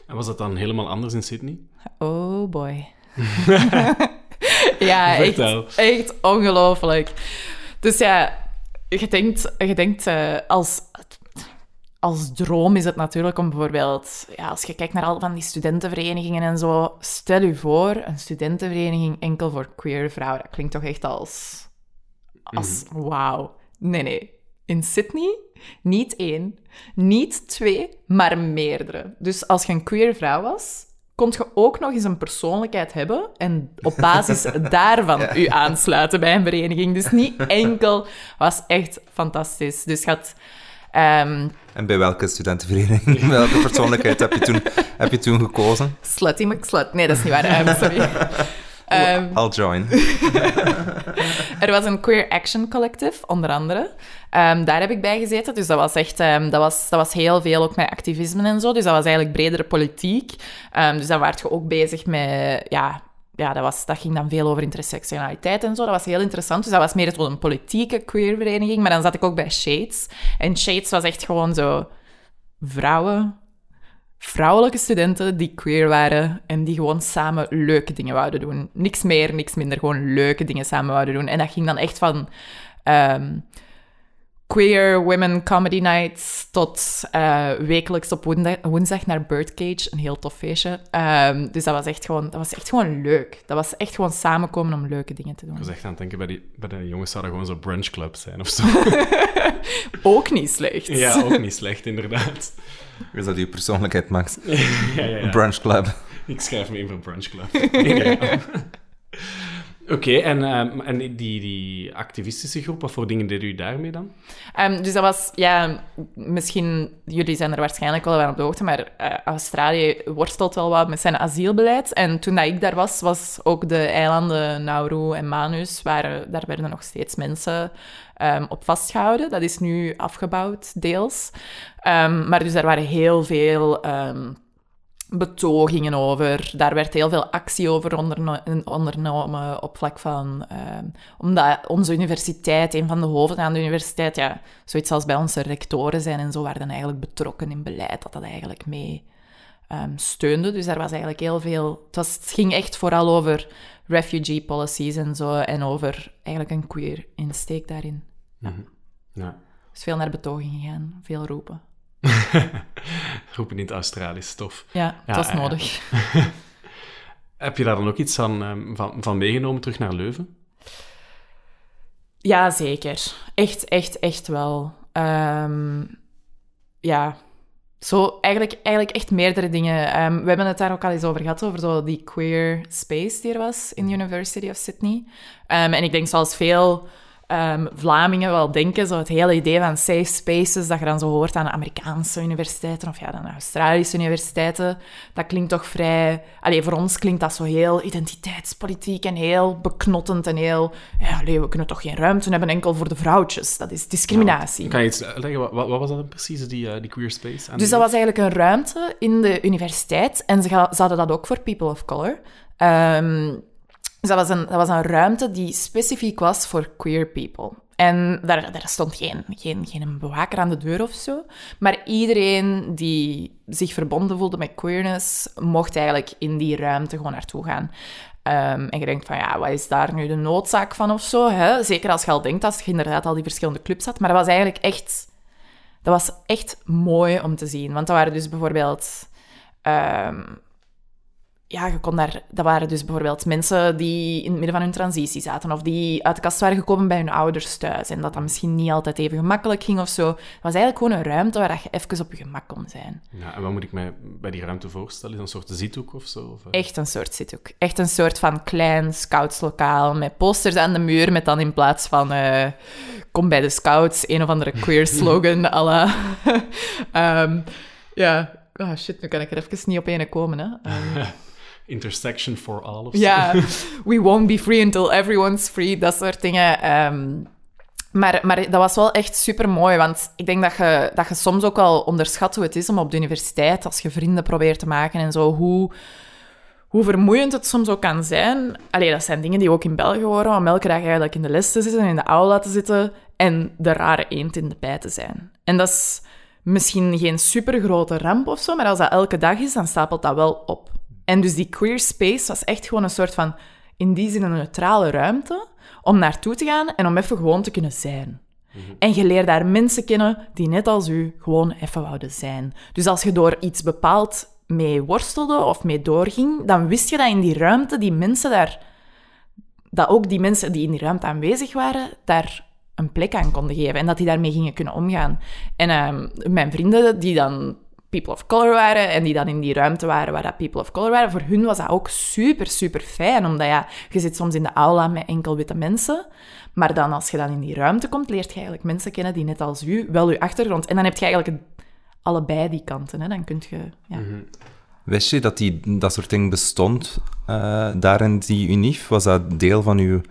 En was dat dan helemaal anders in Sydney? Oh boy. ja, echt, echt ongelooflijk. Dus ja, je denkt, je denkt uh, als als droom is het natuurlijk om bijvoorbeeld, ja, als je kijkt naar al van die studentenverenigingen en zo, stel je voor een studentenvereniging enkel voor queer vrouwen. Dat klinkt toch echt als, als mm. wauw. Nee, nee. In Sydney niet één, niet twee, maar meerdere. Dus als je een queer vrouw was, kon je ook nog eens een persoonlijkheid hebben en op basis daarvan ja. u aansluiten bij een vereniging. Dus niet enkel, was echt fantastisch. Dus je had Um, en bij welke studentenvereniging, welke persoonlijkheid heb je toen, heb je toen gekozen? Slutty McSlut. Nee, dat is niet waar. Um, sorry. Um, I'll join. er was een Queer Action Collective, onder andere. Um, daar heb ik bij gezeten. Dus dat was echt um, dat was, dat was heel veel ook met activisme en zo. Dus dat was eigenlijk bredere politiek. dus dan werd je ook bezig met ja, ja, dat, was, dat ging dan veel over intersectionaliteit en zo. Dat was heel interessant. Dus dat was meer een politieke queervereniging. Maar dan zat ik ook bij Shades. En Shades was echt gewoon zo vrouwen, vrouwelijke studenten die queer waren en die gewoon samen leuke dingen wouden doen. Niks meer, niks minder, gewoon leuke dingen samen wouden doen. En dat ging dan echt van... Um, queer women comedy nights tot uh, wekelijks op woensdag, naar Birdcage, een heel tof feestje. Um, dus dat was, echt gewoon, dat was echt gewoon leuk. Dat was echt gewoon samenkomen om leuke dingen te doen. Ik was echt aan het denken, bij, die, bij de jongens zou dat gewoon zo brunch club zijn of zo. ook niet slecht. Ja, ook niet slecht, inderdaad. Dat je persoonlijkheid, Max? ja, ja, ja. Brunch club. Ik schrijf me in voor brunch club. Oké, en, um, en die, die activistische groep, wat voor dingen deed u daarmee dan? Um, dus dat was, ja, misschien, jullie zijn er waarschijnlijk wel van op de hoogte, maar uh, Australië worstelt wel wat met zijn asielbeleid. En toen dat ik daar was, was ook de eilanden Nauru en Manus, daar werden nog steeds mensen um, op vastgehouden. Dat is nu afgebouwd, deels. maar dus er waren heel veel betogingen over. Daar werd heel veel actie over ondernomen op vlak van... Uh, omdat onze universiteit, een van de hoofden aan de universiteit, ja, zoiets als bij onze rectoren zijn en zo, waren eigenlijk betrokken in beleid, dat dat eigenlijk mee ehm, steunde. Dus daar was eigenlijk heel veel... Het, was, het ging echt vooral over refugee policies en zo, en over eigenlijk een queer insteek daarin. Ja. Dus veel naar betoging gegaan, veel roepen. Roepen in het Australisch, tof. Ja, Ja, was ja, ja. nodig. Heb je daar dan ook iets aan, ehm, van, van meegenomen terug naar Leuven? Ja, zeker. Echt, echt, echt wel. Ehm, ja, zo eigenlijk, eigenlijk echt meerdere dingen. Ehm, we hebben het daar ook al eens over gehad, over zo die queer space die er was in de University of Sydney. En ik denk zoals veel ehm, Vlamingen wel denken, zo het hele idee van safe spaces, dat je dan zo hoort aan Amerikaanse universiteiten of ja, dan Australische universiteiten, dat klinkt toch vrij... Allee, voor ons klinkt dat zo heel identiteitspolitiek en heel beknottend en heel... Ja, allee, we kunnen toch geen ruimte hebben enkel voor de vrouwtjes. Dat is discriminatie. Kan je iets uitleggen? Wat, wat was dat dan precies, die, eh, die queer space? Dus dat was eigenlijk een ruimte in de universiteit. En ze, ze hadden dat ook voor people of color. Ehm, dus dat was, een, was een ruimte die specifiek was voor queer people. En daar, stond geen, geen, geen bewaker aan de deur of zo. Maar iedereen die zich verbonden voelde met queerness, mocht eigenlijk in die ruimte gewoon naartoe gaan. Ehm, en je denkt van, ja, wat is daar nu de noodzaak van of zo? Hè? Zeker als je al denkt dat je inderdaad al die verschillende clubs had. Maar dat was eigenlijk echt dat was echt mooi om te zien. Want dat waren dus bijvoorbeeld... ehm, ja, je kon daar... Dat waren dus bijvoorbeeld mensen die in het midden van hun transitie zaten. Of die uit de kast waren gekomen bij hun ouders thuis. En dat dat misschien niet altijd even gemakkelijk ging of zo. Het was eigenlijk gewoon een ruimte waar je even op je gemak kon zijn. Ja, en wat moet ik mij bij die ruimte voorstellen? Is dat een soort zithoek of zo? Of, eh? Echt een soort zithoek. Echt een soort van klein scoutslokaal met posters aan de muur met dan in plaats van eh, kom bij de scouts, een of andere queer slogan à la... Ehm, ja, oh shit, nu kan ik er even niet op ene komen. Hè. Ehm, Intersection for all of ja, we won't be free until everyone's free, dat soort dingen. Ehm, maar, maar dat was wel echt super mooi, want ik denk dat je, dat je soms ook wel onderschat hoe het is om op de universiteit, als je vrienden probeert te maken en zo, hoe, hoe vermoeiend het soms ook kan zijn. Allee, dat zijn dingen die ook in België horen, om elke dag eigenlijk in de les te zitten en in de aula te zitten en de rare eend in de bij te zijn. En dat is misschien geen supergrote ramp of zo, maar als dat elke dag is, dan stapelt dat wel op. En dus die queer space was echt gewoon een soort van, in die zin een neutrale ruimte, om naartoe te gaan en om even gewoon te kunnen zijn. En je leert daar mensen kennen die net als u gewoon even wouden zijn. Dus als je door iets bepaald mee worstelde of mee doorging, dan wist je dat in die ruimte die mensen daar, dat ook die mensen die in die ruimte aanwezig waren, daar een plek aan konden geven en dat die daarmee gingen kunnen omgaan. En ehm, mijn vrienden die dan people of color waren en die dan in die ruimte waren waar dat people of color waren, voor hun was dat ook super, super fijn, omdat ja, je zit soms in de aula met enkel witte mensen, maar dan als je dan in die ruimte komt, leert je eigenlijk mensen kennen die net als u, wel uw achtergrond, en dan heb je eigenlijk allebei die kanten, hè. dan kun je... Ja. Wist je dat die, dat soort ding bestond eh, daar in die UNIF? Was dat deel van uw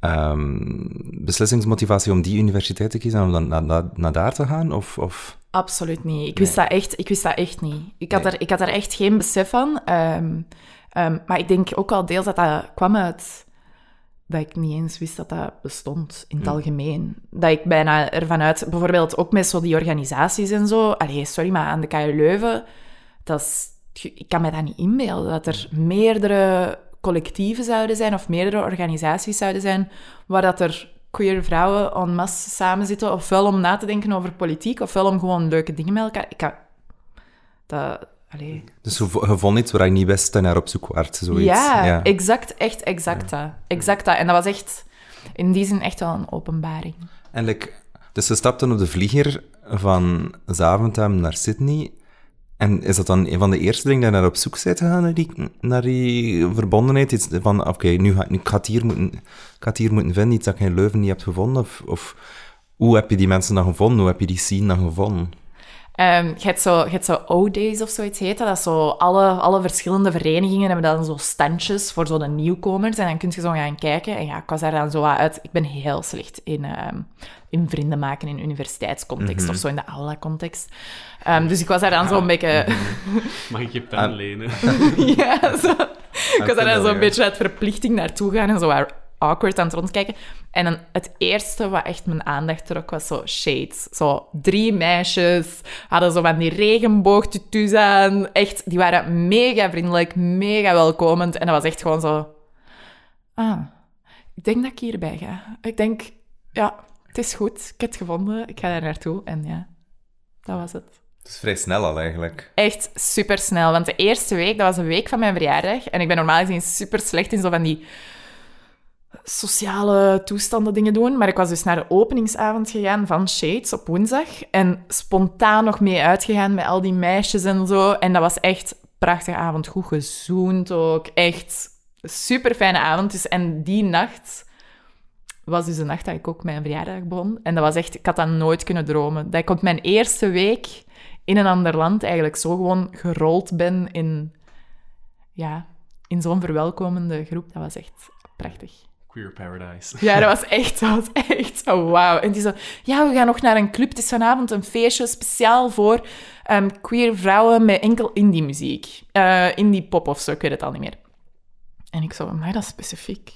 ehm, beslissingsmotivatie om die universiteit te kiezen en om dan naar daar te gaan? Of, of... Absoluut niet. Ik wist, dat, echt, ik wist dat echt niet. Ik had, er, ik had er echt geen besef van. Ehm, ehm, maar ik denk ook wel deels dat dat kwam uit dat ik niet eens wist dat dat bestond in het algemeen. Dat ik bijna ervan uit... Bijvoorbeeld ook met zo die organisaties en zo. Allee, sorry, maar aan de KU Leuven... Dat is, ik kan me dat niet inbeelden. Dat er meerdere collectieven zouden zijn of meerdere organisaties zouden zijn waar dat er queer vrouwen en masse samen zitten, ofwel om na te denken over politiek, ofwel om gewoon leuke dingen met elkaar. Ik. Dat... Allee. Dus je, vo- je vond iets waar je niet wist en naar op zoek waart, zoiets. Ja, exact, echt exact dat. Exact dat. En dat was echt, in die zin echt wel een openbaring. En like, dus ze stapten op de vlieger van Zaventem naar Sydney. En is dat dan een van de eerste dingen dat je naar op zoek bent gegaan, naar die, naar die verbondenheid? Iets van, oké, nu ga, ik het hier moeten, ik hier moeten vinden, iets dat je in Leuven niet hebt gevonden? Of, of hoe heb je die mensen dan gevonden? Hoe heb je die scene dan gevonden? Ehm, je hebt zo, je hebt zo O-Days of zoiets heet dat. Zo alle, alle verschillende verenigingen hebben dan zo standjes voor zo de nieuwkomers. En dan kun je zo gaan kijken. En ja, ik was daar dan zo wat uit... Ik ben heel slecht in, ehm, in vrienden maken in universiteitscontext of zo, in de aula-context. Ehm, dus ik was daar dan zo een beetje... Mag ik je pen Ah. lenen? ja, zo. Ik was daar dan zo'n beetje uit verplichting naartoe gaan en zo waar awkward aan het rondkijken. En dan het eerste wat echt mijn aandacht trok, was zo shades. Zo drie meisjes, hadden zo van die regenboogtutus aan. Echt, die waren mega vriendelijk, mega welkomend. En dat was echt gewoon zo... Ah, ik denk dat ik hierbij ga. Ik denk, ja, het is goed. Ik heb het gevonden. Ik ga daar naartoe. En ja, dat was het. Het is vrij snel al eigenlijk. Echt super snel. Want de eerste week, dat was een week van mijn verjaardag. En ik ben normaal gezien super slecht in zo van die sociale toestanden dingen doen. Maar ik was dus naar de openingsavond gegaan van Shades op woensdag. En spontaan nog mee uitgegaan met al die meisjes en zo. En dat was echt een prachtige avond. Goed gezoend ook. Echt super fijne avond. Dus, en die nacht was dus de nacht dat ik ook mijn verjaardag begon. En dat was echt... Ik had dat nooit kunnen dromen. Dat ik op mijn eerste week in een ander land eigenlijk zo gewoon gerold ben in... Ja, in zo'n verwelkomende groep. Dat was echt prachtig. Queer Paradise. Ja, dat was echt, dat was echt zo wauw. En die zo, ja, we gaan nog naar een club. Het is vanavond een feestje speciaal voor ehm, queer vrouwen met enkel indie-muziek. Eh, indie-pop of zo, ik weet het al niet meer. En ik zo, maar dat is specifiek.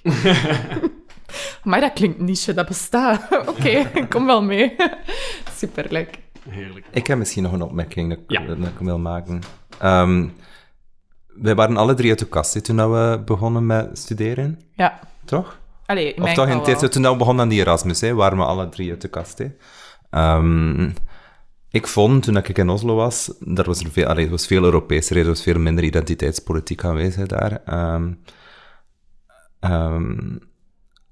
maar dat klinkt niche, dat bestaat. Oké, kom wel mee. Superleuk. Heerlijk. Ik heb misschien nog een opmerking dat, ik- Ja. dat ik wil maken. Ehm, wij waren alle drie uit de kast toen dat we begonnen met studeren, Ja. toch? Allee, Of toch in het eerste, toen dat we begonnen aan die Erasmus, hè, waren we alle drie uit de kast. Hè. Ehm, ik vond, toen ik in Oslo was, dat was er veel, allee, er was veel Europese, er was veel minder identiteitspolitiek aanwezig daar. Ehm, ehm,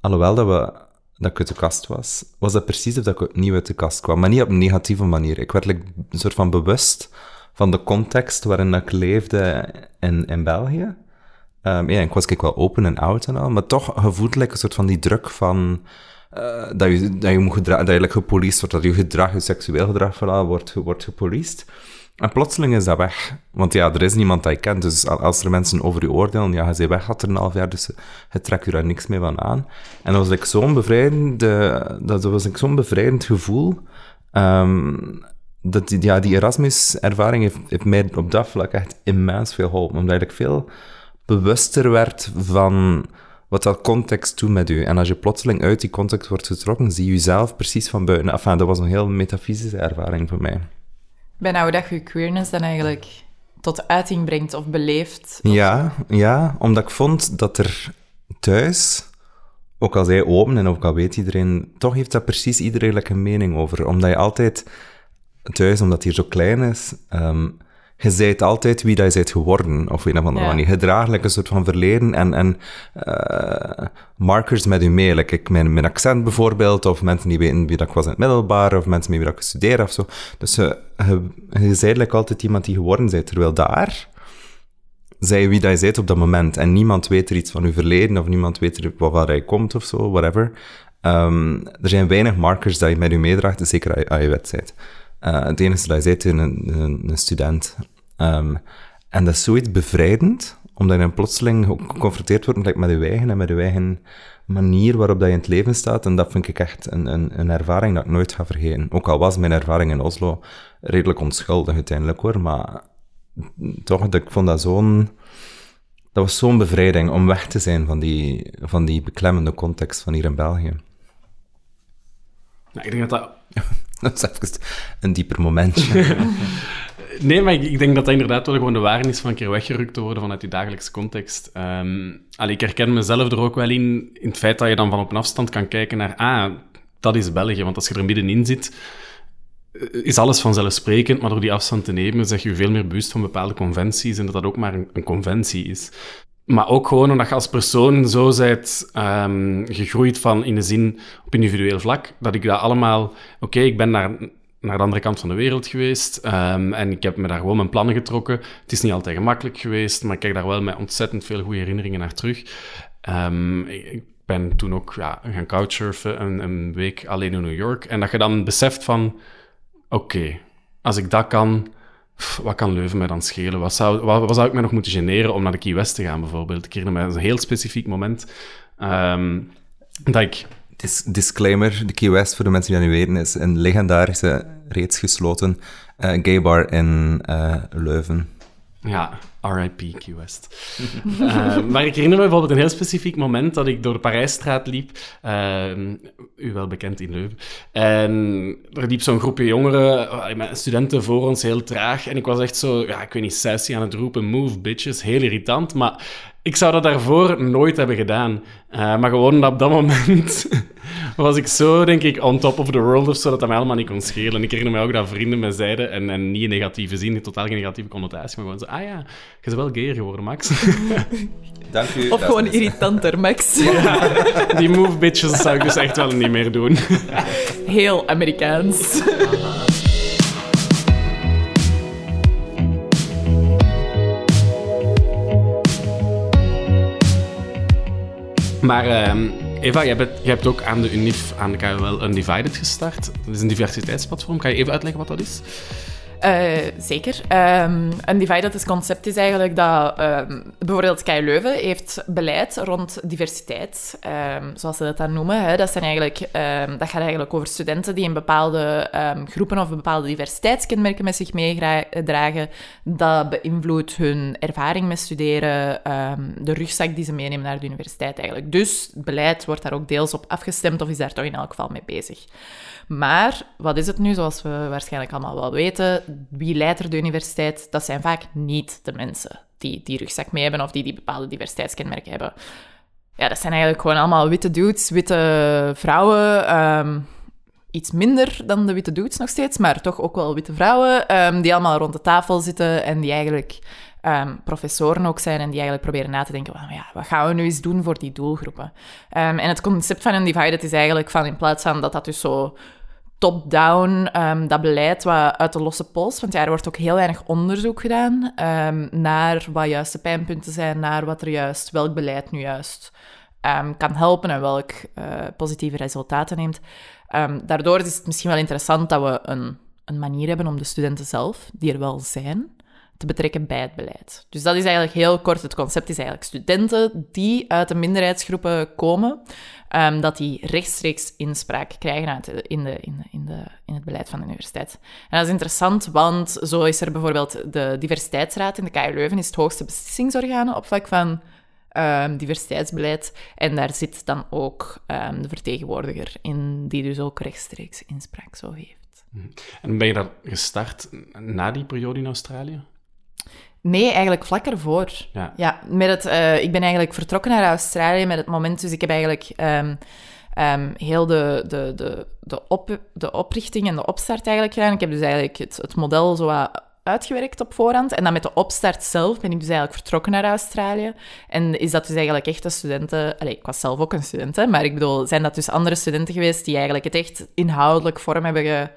alhoewel dat, we, dat ik uit de kast was, was dat precies of dat ik opnieuw uit de kast kwam. Maar niet op een negatieve manier. Ik werd like, een soort van bewust van de context waarin ik leefde in, in België. Ehm, ja, ik was kijk wel open en oud en al, maar toch gevoeld like, een soort van die druk van eh, dat, je, dat je moet dat je gepoliced wordt, dat je gedrag, je seksueel gedrag vooral, wordt, wordt gepoliced. En plotseling is dat weg. Want ja, er is niemand dat je kent, dus al- als er mensen over je oordelen, ja, bent weg had er een half jaar, dus je trekt je daar niks meer van aan. En dat was like, zo'n bevrijdend, eh, dat was like, zo'n bevrijdend gevoel. Ehm, dat, die- ja, die Erasmus-ervaring heeft, heeft mij op dat vlak echt immens veel geholpen. Omdat ik veel bewuster werd van wat dat context doet met u. En als je plotseling uit die context wordt getrokken, zie je jezelf precies van buiten. Enfin, dat was een heel metafysische ervaring voor mij. Bijna hoe dat je queerness dan eigenlijk tot uiting brengt of beleeft. Ja, ja, omdat ik vond dat er thuis, ook al zij open en ook al weet iedereen, toch heeft dat precies iedereen een mening over. Omdat je altijd thuis, omdat het hier zo klein is, ehm, je zijt altijd wie dat je bent geworden, of een of andere Ja. manier. Je draagt like, een soort van verleden en, en eh, markers met je mee. Like, ik, mijn, mijn accent bijvoorbeeld, of mensen die weten wie dat ik was in het middelbaar, of mensen met wie dat ik studeer of zo. Dus je, je, like, altijd iemand die geworden bent, terwijl daar zij wie dat je bent op dat moment. En niemand weet er iets van je verleden, of niemand weet er waar waar je komt of zo, whatever. Ehm, er zijn weinig markers dat je met je meedraagt, zeker aan je- wedstrijd. Eh het enige dat je bent, een, een student. Ehm, en dat is zoiets bevrijdend, omdat je dan plotseling ook geconfronteerd wordt met, met je eigen en met je eigen manier waarop dat je in het leven staat. En dat vind ik echt een, een, een ervaring dat ik nooit ga vergeten. Ook al was mijn ervaring in Oslo redelijk onschuldig uiteindelijk hoor, maar toch, ik vond dat zo'n... Dat was zo'n bevrijding om weg te zijn van die, van die beklemmende context van hier in België. Nou, ik denk dat dat Dat is even een dieper momentje. Nee, maar ik, denk dat dat inderdaad wel gewoon de waarde is van een keer weggerukt te worden vanuit je dagelijkse context. Allee, ik herken mezelf er ook wel in, in het feit dat je dan van op een afstand kan kijken naar, ah, dat is België. Want als je er middenin zit, eh, is alles vanzelfsprekend, maar door die afstand te nemen, zeg je je veel meer bewust van bepaalde conventies en dat dat ook maar een, conventie is. Maar ook gewoon omdat je als persoon zo bent ehm, gegroeid van in de zin op individueel vlak, dat ik dat allemaal... Oké, ik ben naar, naar de andere kant van de wereld geweest ehm, en ik heb me daar gewoon mijn plannen getrokken. Het is niet altijd gemakkelijk geweest, maar ik kijk daar wel met ontzettend veel goede herinneringen naar terug. Ehm, ik, ben toen ook ja, gaan couchsurfen, een, een week alleen in New York. En dat je dan beseft van, oké, als ik dat kan, wat kan Leuven mij dan schelen? Wat zou, wat, zou ik mij nog moeten generen om naar de Key West te gaan, bijvoorbeeld? Ik herinner me een heel specifiek moment ehm, dat ik... Dis- disclaimer, de Key West, voor de mensen die dat niet weten, is een legendarische, reeds gesloten eh, gay bar in eh, Leuven. Ja, RIP Key West. uh, maar ik herinner me bijvoorbeeld een heel specifiek moment dat ik door de Parijsstraat liep. Uh, u wel bekend in Leuven. En er liep zo'n groepje jongeren, studenten voor ons, heel traag. En ik was echt zo, ja, ik weet niet, sassy aan het roepen, move bitches, heel irritant. Maar ik zou dat daarvoor nooit hebben gedaan. Uh, maar gewoon op dat moment was ik zo, denk ik, on top of the world of zo, dat dat mij allemaal niet kon schelen. En ik herinner me ook dat vrienden me zeiden, en, en niet in negatieve zin, totaal geen negatieve connotatie, maar gewoon zo, ah ja, je bent wel gayer geworden, Max. Dank u. Of gewoon irritanter, Max. Ja, die move bitches zou ik dus echt wel niet meer doen. Heel Amerikaans. Maar uh, Eva, jij, jij, hebt ook aan de UNIF, aan de KUL Undivided gestart. Dat is een diversiteitsplatform. Kan je even uitleggen wat dat is? Uh, zeker. Um, een divided concept is eigenlijk dat um, bijvoorbeeld KU Leuven heeft beleid rond diversiteit, um, zoals ze dat dan noemen. Hè. Dat, zijn eigenlijk, dat gaat eigenlijk over studenten die in bepaalde groepen of bepaalde diversiteitskenmerken met zich meedragen. Dat beïnvloedt hun ervaring met studeren, de rugzak die ze meenemen naar de universiteit eigenlijk. Dus beleid wordt daar ook deels op afgestemd of is daar toch in elk geval mee bezig. Maar wat is het nu, zoals we waarschijnlijk allemaal wel weten? Wie leidt er de universiteit? Dat zijn vaak niet de mensen die die rugzak mee hebben of die die bepaalde diversiteitskenmerken hebben. Ja, dat zijn eigenlijk gewoon allemaal witte dudes, witte vrouwen. Ehm, iets minder dan de witte dudes nog steeds, maar toch ook wel witte vrouwen. Ehm, die allemaal rond de tafel zitten en die eigenlijk um, professoren ook zijn en die eigenlijk proberen na te denken, ja, wat gaan we nu eens doen voor die doelgroepen? En het concept van een divided is eigenlijk van, in plaats van dat dat dus zo top-down, um, dat beleid wat uit de losse pols, want ja, er wordt ook heel weinig onderzoek gedaan naar wat juist de pijnpunten zijn, naar wat er juist, welk beleid nu juist kan helpen en welk uh, positieve resultaten neemt. daardoor is het misschien wel interessant dat we een, een manier hebben om de studenten zelf, die er wel zijn, te betrekken bij het beleid. Dus dat is eigenlijk heel kort. Het concept is eigenlijk studenten die uit de minderheidsgroepen komen, um, dat die rechtstreeks inspraak krijgen in, de, in, de, in, de, in het beleid van de universiteit. En dat is interessant, want zo is er bijvoorbeeld de diversiteitsraad in de KU Leuven, is het hoogste beslissingsorgaan op vlak van um, diversiteitsbeleid. En daar zit dan ook um, de vertegenwoordiger in, die dus ook rechtstreeks inspraak zo heeft. En ben je dan gestart na die periode in Australië? Nee, eigenlijk vlak ervoor. Ja. ja met het, uh, ik ben eigenlijk vertrokken naar Australië met het moment, dus ik heb eigenlijk um, um, heel de, de, de, de, op, de oprichting en de opstart eigenlijk gedaan. Ik heb dus eigenlijk het, het model zo uitgewerkt op voorhand. En dan met de opstart zelf ben ik dus eigenlijk vertrokken naar Australië. En is dat dus eigenlijk echt de studenten... Allez, ik was zelf ook een student, hè, maar ik bedoel, zijn dat dus andere studenten geweest die eigenlijk het echt inhoudelijk vorm hebben ge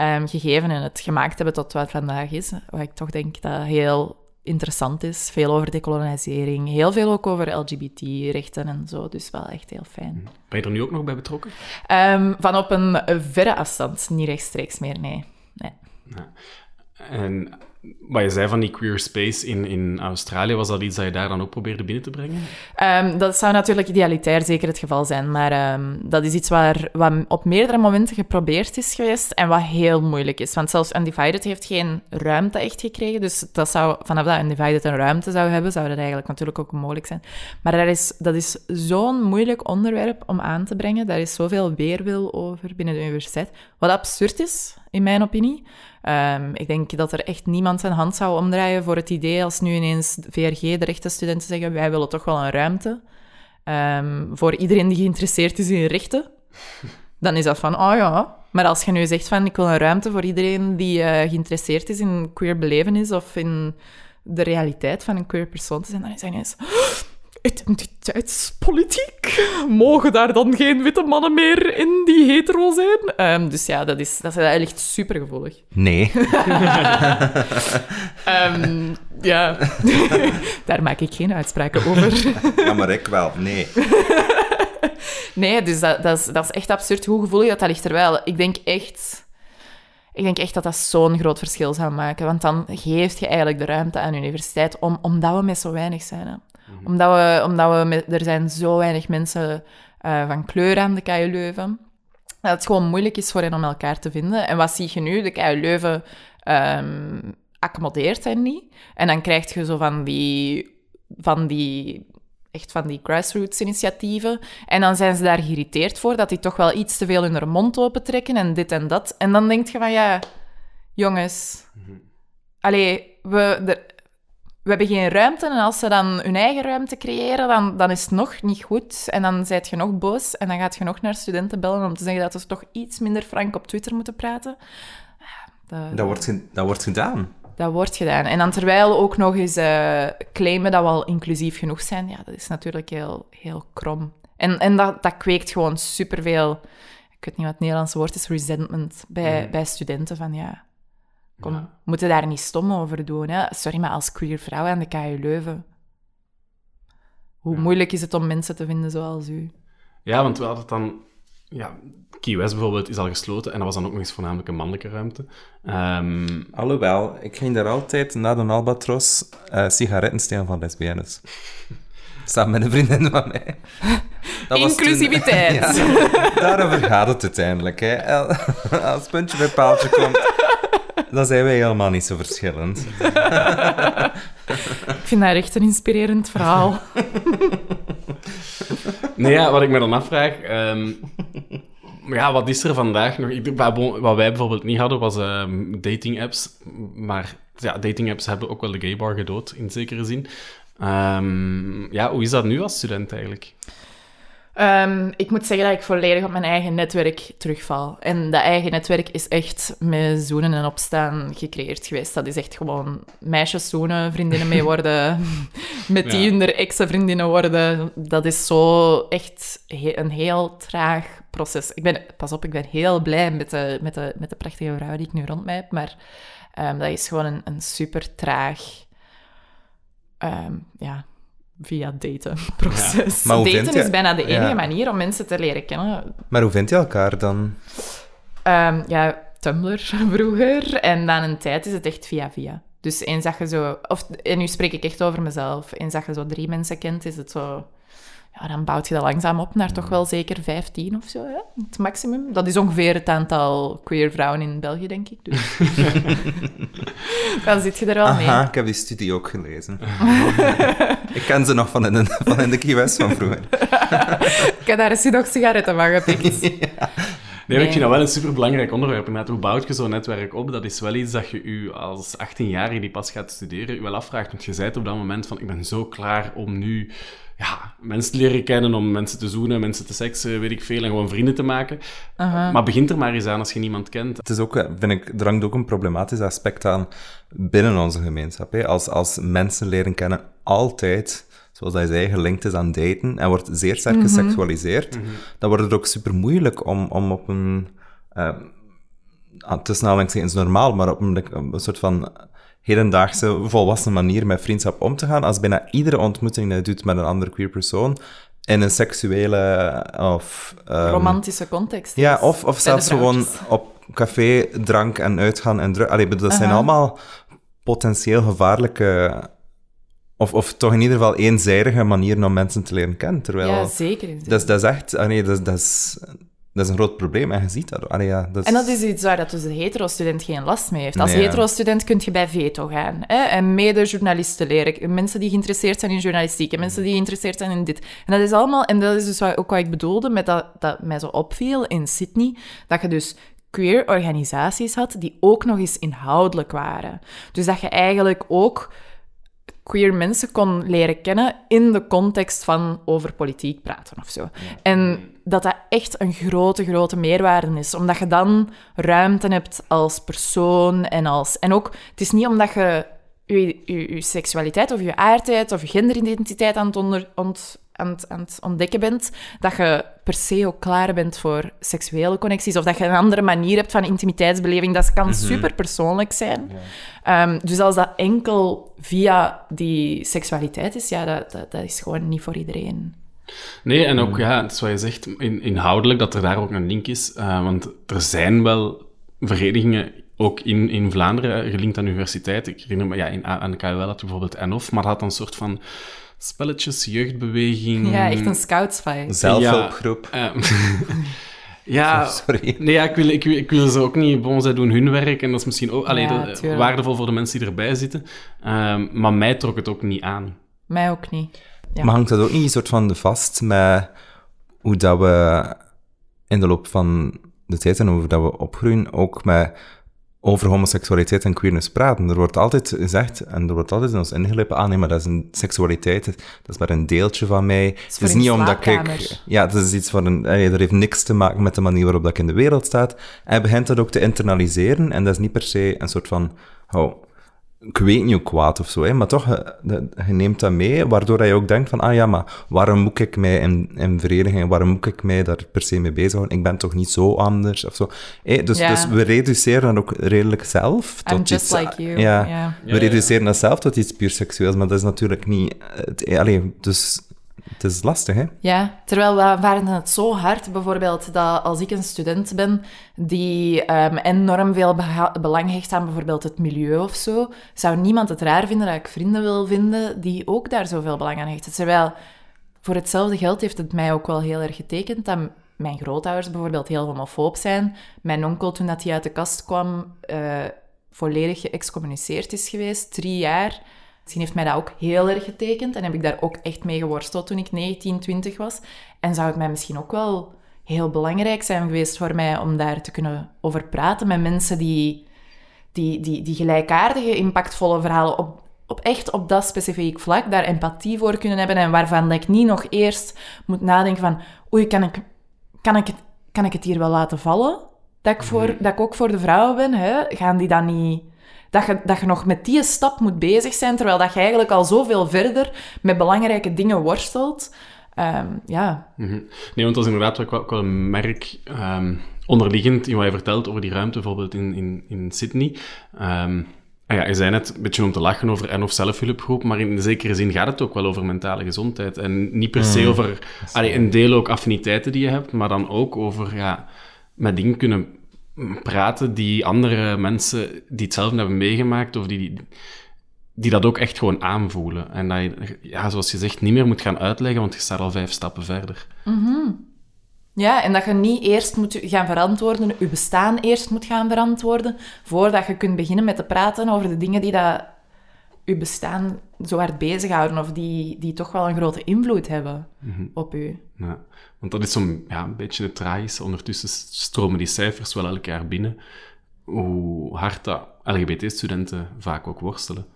um, gegeven en het gemaakt hebben tot wat vandaag is. Wat ik toch denk dat heel interessant is. Veel over decolonisering, heel veel ook over LGBT-rechten en zo. Dus wel echt heel fijn. Mhm. Ben je er nu ook nog bij betrokken? Um, van op een verre afstand, niet rechtstreeks meer, nee. nee. Ja. En wat je zei van die queer space in, in Australië, was dat iets dat je daar dan ook probeerde binnen te brengen? Um, dat zou natuurlijk idealitair zeker het geval zijn, maar um, dat is iets waar, wat op meerdere momenten geprobeerd is geweest en wat heel moeilijk is. Want zelfs Undivided heeft geen ruimte echt gekregen, dus dat zou, vanaf dat Undivided een ruimte zou hebben, zou dat eigenlijk natuurlijk ook mogelijk zijn. Maar dat is, dat is zo'n moeilijk onderwerp om aan te brengen, daar is zoveel weerwil over binnen de universiteit, wat absurd is, in mijn opinie. Um, ik denk dat er echt niemand zijn hand zou omdraaien voor het idee als nu ineens VRG, de rechtenstudenten, zeggen wij willen toch wel een ruimte um, voor iedereen die geïnteresseerd is in rechten. Dan is dat van, oh ja. Maar als je nu zegt van ik wil een ruimte voor iedereen die uh, geïnteresseerd is in queer belevenis of in de realiteit van een queer persoon te zijn, dan is dat ineens identiteitspolitiek. Mogen daar dan geen witte mannen meer in die hetero zijn? Um, dus ja, dat is, dat is echt super gevoelig. Nee. um, ja, daar maak ik geen uitspraken over. ja, maar ik wel. Nee. nee, dus dat, dat, is, dat is echt absurd hoe gevoelig dat, dat ligt er wel. Ik denk echt... Ik denk echt dat dat zo'n groot verschil zou maken. Want dan geeft je eigenlijk de ruimte aan de universiteit om, omdat we met zo weinig zijn. Hè. Mhm. Omdat, we, omdat we met, er zijn zo weinig mensen uh, van kleur aan de KU Leuven. Dat het gewoon moeilijk is voor hen om elkaar te vinden. En wat zie je nu? De KU Leuven um, accommodeert hen niet. En dan krijg je zo van die, van die, echt van die grassroots initiatieven. En dan zijn ze daar geïrriteerd voor, dat die toch wel iets te veel in hun mond opentrekken en dit en dat. En dan denk je van, ja, jongens... Allee, we, er- we hebben geen ruimte. En als ze dan hun eigen ruimte creëren, dan, dan is het nog niet goed. En dan zijt je nog boos. En dan gaat je nog naar studenten bellen om te zeggen dat ze toch iets minder frank op Twitter moeten praten. Dat, Dat wordt, ge- dat wordt gedaan. dat wordt gedaan. En dan terwijl ook nog eens eh, claimen dat we al inclusief genoeg zijn, ja, dat is natuurlijk heel, heel krom. En, en dat, dat kweekt gewoon superveel, ik weet niet wat het Nederlandse woord is, resentment bij, bij studenten. Van ja, kom, Ja. we moeten daar niet stom over doen. Hè? Sorry, maar als queer vrouw aan de KU Leuven, hoe moeilijk is het om mensen te vinden zoals u? Ja, want we hadden het dan... Ja, Key West bijvoorbeeld is al gesloten en dat was dan ook nog eens voornamelijk een mannelijke ruimte. Ehm, Alhoewel, ik ging daar altijd na de Albatros eh, sigaretten stelen van lesbiennes. Samen met een vriendin van mij. Dat toen- Inclusiviteit. Ja, daarover gaat het uiteindelijk. Hè. Als het puntje bij paaltje komt, dan zijn wij helemaal niet zo verschillend. Ik vind dat echt een inspirerend verhaal. Nee, ja, wat ik me dan afvraag... ehm, ja, wat is er vandaag nog? Ik, wat wij bijvoorbeeld niet hadden, was ehm, dating-apps. Maar ja, dating-apps hebben ook wel de gay bar gedood, in zekere zin. Ehm, ja, hoe is dat nu als student eigenlijk? Ehm, ik moet zeggen dat ik volledig op mijn eigen netwerk terugval. En dat eigen netwerk is echt met zoenen en opstaan gecreëerd geweest. Dat is echt gewoon meisjes zoenen, vriendinnen mee worden, met die Ja. hun ex-vriendinnen worden. Dat is zo echt he- een heel traag proces. Ik ben, pas op, ik ben heel blij met de, met de, met de prachtige vrouw die ik nu rond mij heb, maar ehm, dat is gewoon een, een super traag... ehm, ja, via daten proces. Maar hoe daten je- is bijna de enige Ja. manier om mensen te leren kennen. Maar hoe vind je elkaar dan? Ehm, ja, Tumblr vroeger. En dan een tijd is het echt via via. Dus eens dat je zo... Of, en nu spreek ik echt over mezelf. Eens dat je zo drie mensen kent, is het zo... Ja, dan bouwt je dat langzaam op naar toch wel zeker 15 of zo, hè? het maximum. Dat is ongeveer het aantal queer vrouwen in België, denk ik. Dus. dan zit je er wel mee. Aha, ik heb die studie ook gelezen. ik ken ze nog van in de, van in de Key West van vroeger. Ik heb daar eens nog sigaretten van gepikt. Nee, maar Nee. ik vind dat wel een superbelangrijk onderwerp. Inderdaad, hoe bouwt je zo'n netwerk op? Dat is wel iets dat je u als 18-jarige die pas gaat studeren, u wel afvraagt. Want je zei op dat moment van, ik ben zo klaar om nu ja, mensen leren kennen, om mensen te zoenen, mensen te seksen, weet ik veel, en gewoon vrienden te maken. Maar begint er maar eens aan als je niemand kent. Het is ook, eh, vind ik, er hangt ook een problematisch aspect aan binnen onze gemeenschap. Hè. Als, als mensen leren kennen altijd, zoals hij zei, gelinkt is aan daten en wordt zeer sterk geseksualiseerd, dan wordt het ook super moeilijk om, om op een, ah, tussen aanhalingstekens normaal, maar op een, op een soort van hedendaagse, volwassen manier met vriendschap om te gaan. Als bijna iedere ontmoeting dat je doet met een andere queer persoon in een seksuele of... ehm, Romantische context. ja, of, of zelfs gewoon op café, drank en uitgaan en druk. Allee, dat zijn allemaal potentieel gevaarlijke... Of, of toch in ieder geval eenzijdige manieren om mensen te leren kennen. Terwijl... Ja, zeker. dat, is, dat is echt... ah, nee, dat, is- dat, is, dat is een groot probleem en je ziet dat. Allee, ja, dat is, En dat is iets waar dat dus de hetero-student geen last mee heeft. Als Nee, hetero-student kun je bij veto gaan. Hè? En mede-journalisten leren. Mensen die geïnteresseerd zijn in journalistiek. En mensen die geïnteresseerd zijn in dit. En dat is allemaal... En dat is dus ook wat ik bedoelde met dat, dat mij zo opviel in Sydney. Dat je dus queer organisaties had die ook nog eens inhoudelijk waren. Dus dat je eigenlijk ook queer mensen kon leren kennen in de context van over politiek praten of zo. En dat dat echt een grote, grote meerwaarde is. Omdat je dan ruimte hebt als persoon en als... En ook, het is niet omdat je je, je, je seksualiteit of je aardheid of je genderidentiteit aan het, onder, ont, aan, het, aan het ontdekken bent, dat je per se ook klaar bent voor seksuele connecties of dat je een andere manier hebt van intimiteitsbeleving. Dat kan super persoonlijk zijn. Ehm, dus als dat enkel via die seksualiteit is, ja, dat, dat, dat is gewoon niet voor iedereen. Nee, en ook, ja, het is wat je zegt, in, inhoudelijk, dat er daar ook een link is. eh, want er zijn wel verenigingen, ook in, in Vlaanderen, eh, gelinkt aan universiteiten. Ik herinner me, ja, in, aan de KUL had je bijvoorbeeld ENOF, maar dat had een soort van spelletjes, jeugdbeweging... Ja, echt een scoutsfight. Zelfhulpgroep. Ja, eh, Ja, Sorry. Nee, ja, ik, wil, ik, wil, ik wil ze ook niet... Bon, zij doen hun werk en dat is misschien ook allee, Ja, de- tuurlijk. waardevol voor de mensen die erbij zitten. Ehm, maar mij trok het ook niet aan. Mij ook niet. Ja. Maar hangt dat ook niet een soort van vast met hoe dat we in de loop van de tijd en hoe dat we opgroeien ook met over homoseksualiteit en queerness praten. Er wordt altijd gezegd, en er wordt altijd in ons ingelepen, ah nee, maar dat is een seksualiteit, dat is maar een deeltje van mij. Het is niet omdat ik... Ja, het is iets van een... allee, dat heeft niks te maken met de manier waarop dat ik in de wereld sta. Hij begint dat ook te internaliseren, en dat is niet per se een soort van... Oh, ik weet niet hoe kwaad of zo, hè, maar toch, je, de- je neemt dat mee, waardoor je ook denkt van, ah ja, maar waarom moet ik mij in, in verenigen, waarom moet ik mij daar per se mee bezighouden? Ik ben toch niet zo anders, of zo. Dus, dus we reduceren dat ook redelijk zelf. I'm tot just iets, like you. Ja, we reduceren dat zelf tot iets puur seksueels, maar dat is natuurlijk niet... Het, allee, dus het is lastig, hè? Ja, terwijl we waren het zo hard, bijvoorbeeld, dat als ik een student ben die ehm, enorm veel belang hecht aan bijvoorbeeld het milieu of zo, zou niemand het raar vinden dat ik vrienden wil vinden die ook daar zoveel belang aan hechten. Terwijl voor hetzelfde geld heeft het mij ook wel heel erg getekend dat mijn grootouders bijvoorbeeld heel homofoob zijn. Mijn onkel, toen dat hij uit de kast kwam, eh, volledig geëxcommuniceerd is geweest, drie jaar. Misschien heeft mij dat ook heel erg getekend en heb ik daar ook echt mee geworsteld toen ik 19, 20 was. En zou het mij misschien ook wel heel belangrijk zijn geweest voor mij om daar te kunnen over praten met mensen die, die, die, die gelijkaardige, impactvolle verhalen op, op echt op dat specifiek vlak daar empathie voor kunnen hebben en waarvan dat ik niet nog eerst moet nadenken van oei, kan ik, kan ik, het, kan ik het hier wel laten vallen? Dat ik, voor, dat ik ook voor de vrouwen ben, hè? gaan die dan niet... Dat je, dat je nog met die stap moet bezig zijn, terwijl dat je eigenlijk al zoveel verder met belangrijke dingen worstelt. Ehm, ja, Mhm. Nee, want dat is inderdaad ook wel, ook wel een merk ehm, onderliggend in wat je vertelt over die ruimte, bijvoorbeeld in, in, in Sydney. Ehm, ah ja, je zei net een beetje om te lachen over en of zelfhulpgroep, maar in zekere zin gaat het ook wel over mentale gezondheid. En niet per se over allee, een deel ook affiniteiten die je hebt, maar dan ook over ja, met dingen kunnen praten die andere mensen die hetzelfde hebben meegemaakt of die, die, dat ook echt gewoon aanvoelen. En dat je, ja, zoals je zegt, niet meer moet gaan uitleggen, want je staat al vijf stappen verder. Ja, en dat je niet eerst moet gaan verantwoorden, je bestaan eerst moet gaan verantwoorden, voordat je kunt beginnen met te praten over de dingen die dat je bestaan zo hard bezighouden, of die, die toch wel een grote invloed hebben op je. Ja, want dat is zo'n ja, een beetje het tragische. Ondertussen stromen die cijfers wel elk jaar binnen. Hoe hard dat LGBT-studenten vaak ook worstelen.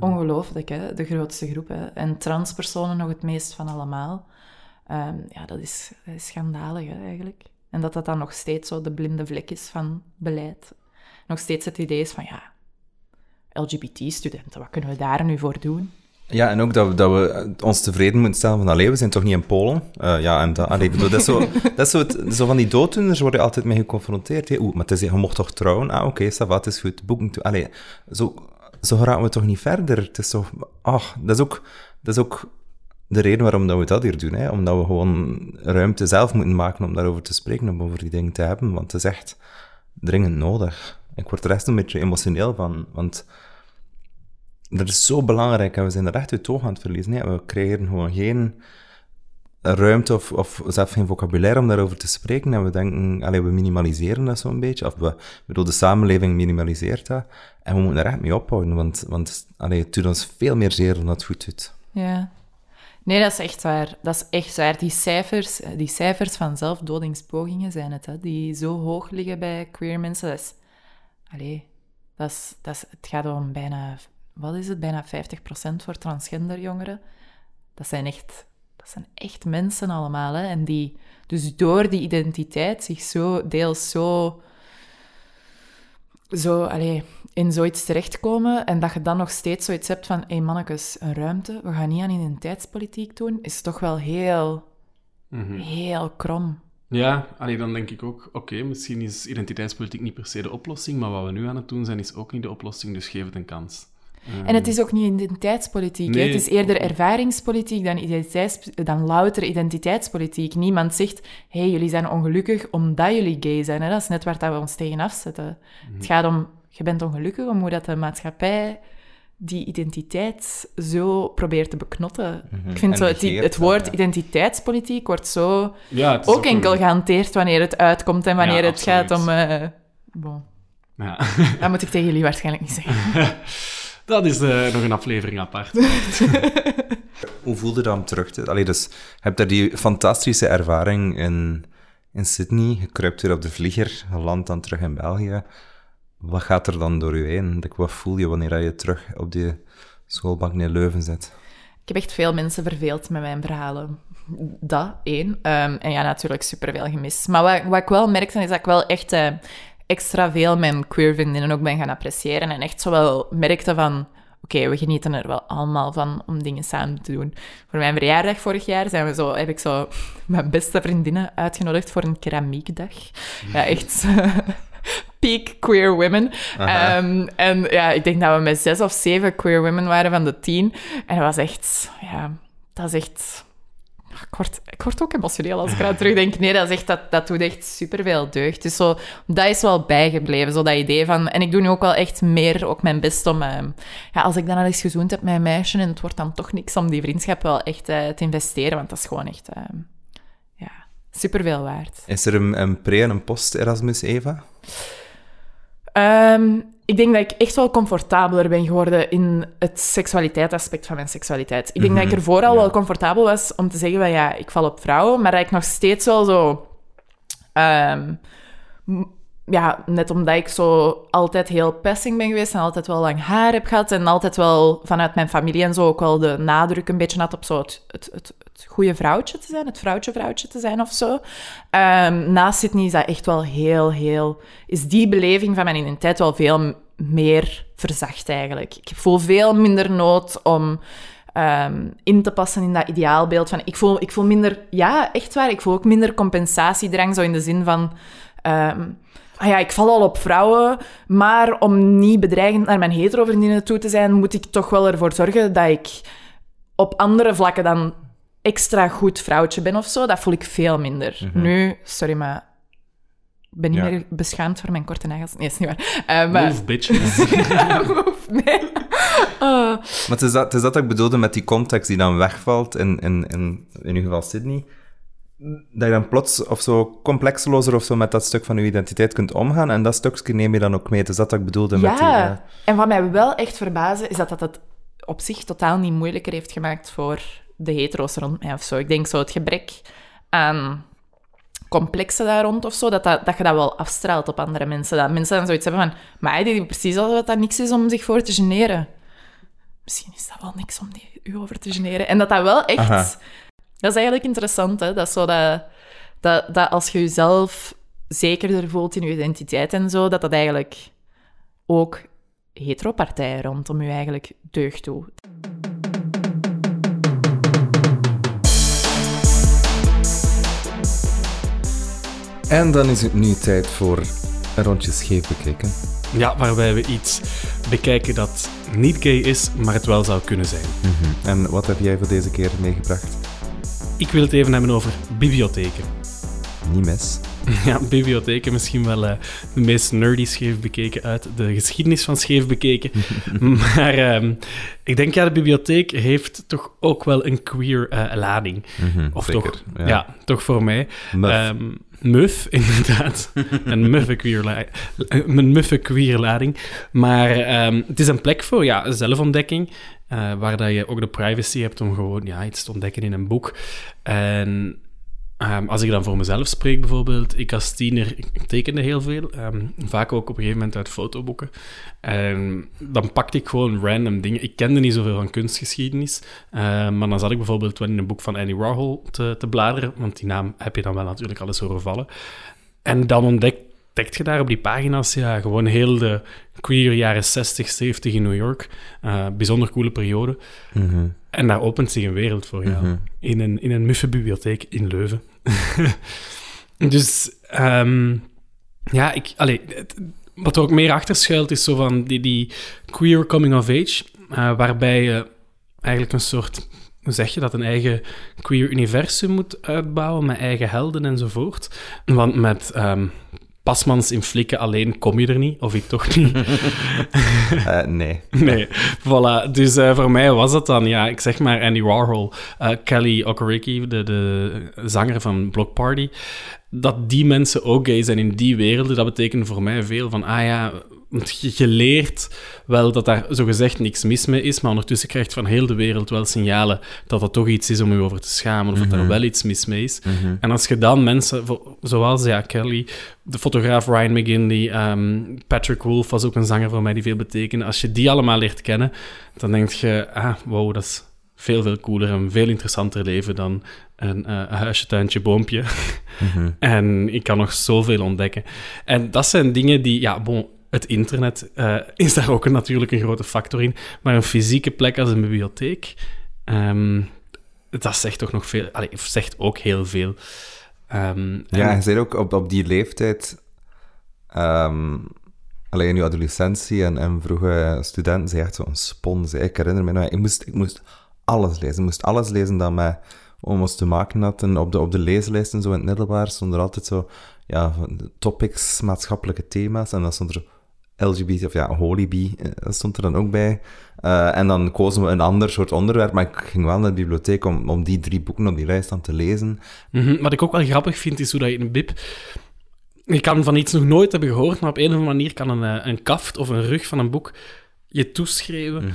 Ongelooflijk, hè? De grootste groep. Hè? En transpersonen nog het meest van allemaal. Ehm, ja, dat is, dat is schandalig, hè, eigenlijk. En dat dat dan nog steeds zo de blinde vlek is van beleid. Nog steeds het idee is van, ja, LGBT-studenten, wat kunnen we daar nu voor doen? Ja, en ook dat we, dat we ons tevreden moeten stellen van, allee, we zijn toch niet in Polen? Eh, ja, en dat, allee, ik bedoel, dat is zo, dat is zo, het, zo van die dooddoeners worden altijd mee geconfronteerd. Oeh, maar het is, je mocht toch trouwen? Ah, oké, okay, het is goed. Boeken toe. Allee, zo, zo raken we toch niet verder? Het is toch... Ach, dat is ook... Dat is ook de reden waarom dat we dat hier doen. Hè? Omdat we gewoon ruimte zelf moeten maken om daarover te spreken, om over die dingen te hebben. Want het is echt dringend nodig. Ik word er echt een beetje emotioneel van, want dat is zo belangrijk en we zijn er echt uit oog aan het verliezen. Hè? We krijgen gewoon geen ruimte of, of zelfs geen vocabulaire om daarover te spreken. En we denken, allee, we minimaliseren dat zo'n beetje. Of we, bedoel, de samenleving minimaliseert dat. En we moeten er echt mee ophouden, want, want allee, het doet ons veel meer zeer dan dat het goed doet. Ja. Nee, dat is echt waar. Dat is echt waar. Die cijfers, die cijfers van zelfdodingspogingen zijn het, hè, die zo hoog liggen bij queer mensen. Dat dat is, dat is, het gaat om bijna, wat is het, bijna 50% voor transgender jongeren. Dat zijn echt, dat zijn echt mensen allemaal. Hè, en die dus door die identiteit zich zo, deels zo, zo allee, in zoiets terechtkomen en dat je dan nog steeds zoiets hebt van hé hey mannetjes, een ruimte, we gaan niet aan identiteitspolitiek doen, is toch wel heel, heel krom. Ja, allee, dan denk ik ook, oké, misschien is identiteitspolitiek niet per se de oplossing, maar wat we nu aan het doen zijn, is ook niet de oplossing, dus geef het een kans. En het is ook niet identiteitspolitiek. Nee. Het is eerder ervaringspolitiek dan, identiteits, dan louter identiteitspolitiek. Niemand zegt, hé, hey, jullie zijn ongelukkig omdat jullie gay zijn. Hè? Dat is net waar dat we ons tegen afzetten. Het gaat om, je bent ongelukkig om hoe dat de maatschappij die identiteit zo probeert te beknotten. Mhm. Ik vind En zo, het, woord ja. identiteitspolitiek wordt zo Ja, ook enkel gehanteerd wanneer het uitkomt en wanneer Ja, het gaat om... eh, bon, dat moet ik tegen jullie waarschijnlijk niet zeggen. Dat is eh, nog een aflevering apart. Hoe voelde dat om terug te... Allee, dus, je hebt daar die fantastische ervaring in, in Sydney, je kruipt weer op de vlieger, je landt dan terug in België. Wat gaat er dan door je heen? Wat voel je wanneer je terug op die schoolbank in Leuven zit? Ik heb echt veel mensen verveeld met mijn verhalen. Dat, één. Ehm, en ja, natuurlijk superveel gemist. Maar wat, wat ik wel merkte, is dat ik wel echt eh, extra veel mijn queer vriendinnen ook ben gaan appreciëren. En echt zo wel merkte van... Oké, we genieten er wel allemaal van om dingen samen te doen. Voor mijn verjaardag vorig jaar zijn we zo, heb ik zo mijn beste vriendinnen uitgenodigd voor een keramiekdag. Ja, echt peak queer women. Ehm, en ja, ik denk dat we met zes of zeven queer women waren van de tien. En dat was echt, ja, dat is echt... Ik word, ik word ook emotioneel als ik eraan terugdenk. Nee, dat, is echt, dat, dat doet echt superveel deugd. Dus zo, dat is wel bijgebleven, zo dat idee van... En ik doe nu ook wel echt meer ook mijn best om... ehm, ja, als ik dan al eens gezoend heb met een meisje en het wordt dan toch niks om die vriendschap wel echt eh, te investeren, want dat is gewoon echt... ehm, ja, superveel waard. Is er een, een pre- en een post-Erasmus, Eva? Ehm, ik denk dat ik echt wel comfortabeler ben geworden in het seksualiteitsaspect van mijn seksualiteit. Ik denk dat ik er vooral wel comfortabel was om te zeggen van ja, ik val op vrouwen, maar dat ik nog steeds wel zo... ehm, ja, net omdat ik zo altijd heel passing ben geweest en altijd wel lang haar heb gehad en altijd wel vanuit mijn familie en zo ook wel de nadruk een beetje had op zo het, het, het, het goede vrouwtje te zijn, het vrouwtje-vrouwtje te zijn of zo. Ehm, naast Sydney is dat echt wel heel, heel... Is die beleving van mijn identiteit wel veel meer verzacht eigenlijk. Ik voel veel minder nood om ehm, in te passen in dat ideaalbeeld van... Ik voel, ik voel minder... Ja, echt waar. Ik voel ook minder compensatiedrang, zo in de zin van... ehm, ah ja, ik val al op vrouwen, maar om niet bedreigend naar mijn hetero-vriendinnen toe te zijn, moet ik toch wel ervoor zorgen dat ik op andere vlakken dan extra goed vrouwtje ben of zo. Dat voel ik veel minder. Nu, sorry, maar ik ben niet Ja. meer beschaamd voor mijn korte nagels. Nee, is niet waar. Eh, maar... Move, bitches. Move, nee. Oh. Maar het is, dat, het is dat ik bedoelde met die context die dan wegvalt, in, in, in, in uw geval Sydney. Dat je dan plots of zo complexelozer of zo met dat stuk van je identiteit kunt omgaan. En dat stukje neem je dan ook mee. Het is dat ik bedoelde met die... Ja, eh, en wat mij wel echt verbazen, is dat dat het op zich totaal niet moeilijker heeft gemaakt voor de hetero's rond mij of zo. Ik denk zo het gebrek aan complexen daar rond of zo, dat, dat, dat je dat wel afstraalt op andere mensen. Dat mensen dan zoiets hebben van, maar die precies alsof dat niks is om zich voor te generen. Misschien is dat wel niks om die, u over te generen. En dat dat wel echt... Aha. Dat is eigenlijk interessant, hè. Dat zo dat, dat, dat als je jezelf zekerder voelt in je identiteit en zo, dat dat eigenlijk ook heteropartijen rondom je eigenlijk deugd doet. En dan is het nu tijd voor een rondje scheef bekijken. Ja, waarbij we iets bekijken dat niet gay is, maar het wel zou kunnen zijn. En wat heb jij voor deze keer meegebracht? Ik wil het even hebben over bibliotheken. Niet mis. Ja, bibliotheken misschien wel eh, de meest nerdy scheef bekeken uit de geschiedenis van scheef bekeken. maar ehm, ik denk, ja, de bibliotheek heeft toch ook wel een queer eh, lading. Mhm, Of zeker, toch, ja. ja. toch voor mij. Muf. Muf, inderdaad. een muffe queer, een muffe. Maar ehm, het is een plek voor ja, zelfontdekking, eh, waar dat je ook de privacy hebt om gewoon ja, iets te ontdekken in een boek. En ehm, als ik dan voor mezelf spreek bijvoorbeeld, ik als tiener ik tekende heel veel, ehm, vaak ook op een gegeven moment uit fotoboeken. En dan pakte ik gewoon random dingen. Ik kende niet zoveel van kunstgeschiedenis, eh, maar dan zat ik bijvoorbeeld wel in een boek van Andy Warhol te, te bladeren, want die naam heb je dan wel natuurlijk alles horen vallen. En dan ontdekt je daar op die pagina's ja, gewoon heel de queer jaren 60, 70 in New York. Eh, bijzonder coole periode. Mhm. En daar opent zich een wereld voor jou. Mhm. In een, in een muffe bibliotheek in Leuven. dus ehm, ja, ik, allee, het- wat er ook meer achter schuilt is zo van die, die queer coming of age, eh, waarbij je eigenlijk een soort, hoe zeg je dat, een eigen queer universum moet uitbouwen met eigen helden enzovoort. Want met ehm, pasmans in flikken alleen kom je er niet, of ik toch niet. Eh, nee. nee, voilà. Dus eh, voor mij was dat dan, ja, ik zeg maar Andy Warhol, eh, Kelly Okereke, de, de zanger van Block Party, dat die mensen ook gay zijn in die werelden, dat betekent voor mij veel van, ah ja, want je, je leert wel dat daar zogezegd niks mis mee is, maar ondertussen krijgt van heel de wereld wel signalen dat dat toch iets is om je over te schamen, of dat er wel iets mis mee is. En als je dan mensen, zoals ja, Kelly, de fotograaf Ryan McGinley, ehm, Patrick Wolf was ook een zanger voor mij die veel betekende, als je die allemaal leert kennen, dan denk je, ah, wow, dat is veel, veel cooler en veel interessanter leven dan een eh, huisje, tuintje, boompje. En ik kan nog zoveel ontdekken. En dat zijn dingen die, ja, bon, het internet eh, is daar ook een, natuurlijk een grote factor in. Maar een fysieke plek als een bibliotheek, ehm, dat zegt toch nog veel, allee, zegt ook heel veel. Ehm, Ja, en- je zei ook op, op die leeftijd, ehm, alleen in je adolescentie en, en vroege studenten, zei echt zo'n spons. Ik herinner me nog, ik moest, ik moest alles lezen. Ik moest alles lezen dat mij ons te maken had. En op de, op de leeslijst en zo in het middelbaar stond er altijd zo, ja, topics, maatschappelijke thema's. En dan stond er LGBT, of ja, Holyby, eh, stond er dan ook bij. Eh, en dan kozen we een ander soort onderwerp, maar ik ging wel naar de bibliotheek om, om die drie boeken op die lijst dan te lezen. Mhm, Wat ik ook wel grappig vind, is hoe dat je een bib... Je kan van iets nog nooit hebben gehoord, maar op een of andere manier kan een, eh, een kaft of een rug van een boek je toeschrijven.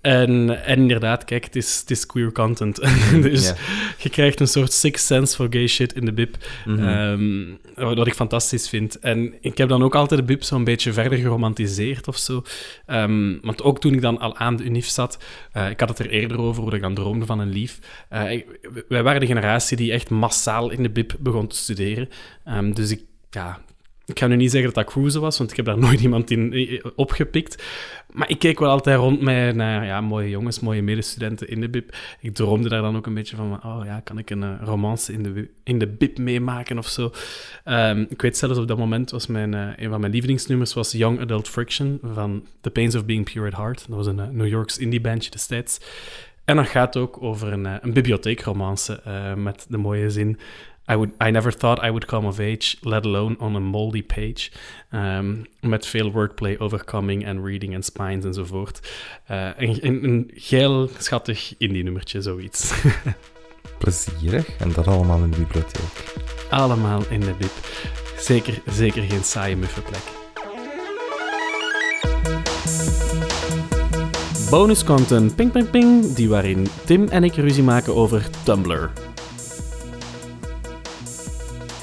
En, en inderdaad, kijk, het is, het is queer content. dus je krijgt een soort sixth sense voor gay shit in de bib. Ehm, wat ik fantastisch vind. En ik heb dan ook altijd de bib zo'n beetje verder geromantiseerd of zo. Ehm, want ook toen ik dan al aan de UNIF zat, eh, ik had het er eerder over, hoe ik dan droomde van een lief. Eh, wij waren de generatie die echt massaal in de bib begon te studeren. Ehm, dus ik, ja... Ik ga nu niet zeggen dat dat cruisen was, want ik heb daar nooit iemand in opgepikt. Maar ik keek wel altijd rond met naar ja, mooie jongens, mooie medestudenten in de bib. Ik droomde daar dan ook een beetje van, oh ja, kan ik een eh, romance in de, in de bib meemaken of zo. Ehm, ik weet zelfs op dat moment was mijn, eh, een van mijn lievelingsnummers was Young Adult Friction van The Pains of Being Pure at Heart. Dat was een eh, New Yorks indie bandje destijds. En dat gaat ook over een, een bibliotheekromance met de mooie zin... I, would, I never thought I would come of age, let alone on a moldy page. Ehm, met veel wordplay over coming en reading en spines enzovoort. Eh een, een, een geil, schattig indie-nummertje, zoiets. Plezierig. En dat allemaal in de bibliotheek. Allemaal in de bib. Zeker, zeker geen saaie muffenplek. Bonus content, ping ping ping, die waarin Tim en ik ruzie maken over Tumblr.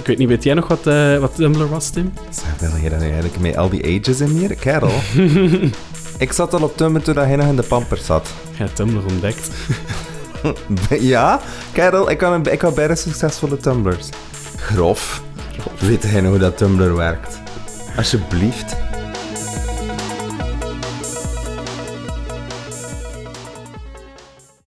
Ik weet niet, weet jij nog wat, eh, wat Tumblr was, Tim? Zeg, wil je dat nu eigenlijk met al die ages in hier? Kerel. ik zat al op Tumblr toen hij nog in de pampers zat. Ja, Tumblr ontdekt. ja, kerel, ik had, ik had bijna succesvolle Tumblrs. Grof. Weet hij nou hoe dat Tumblr werkt? Alsjeblieft.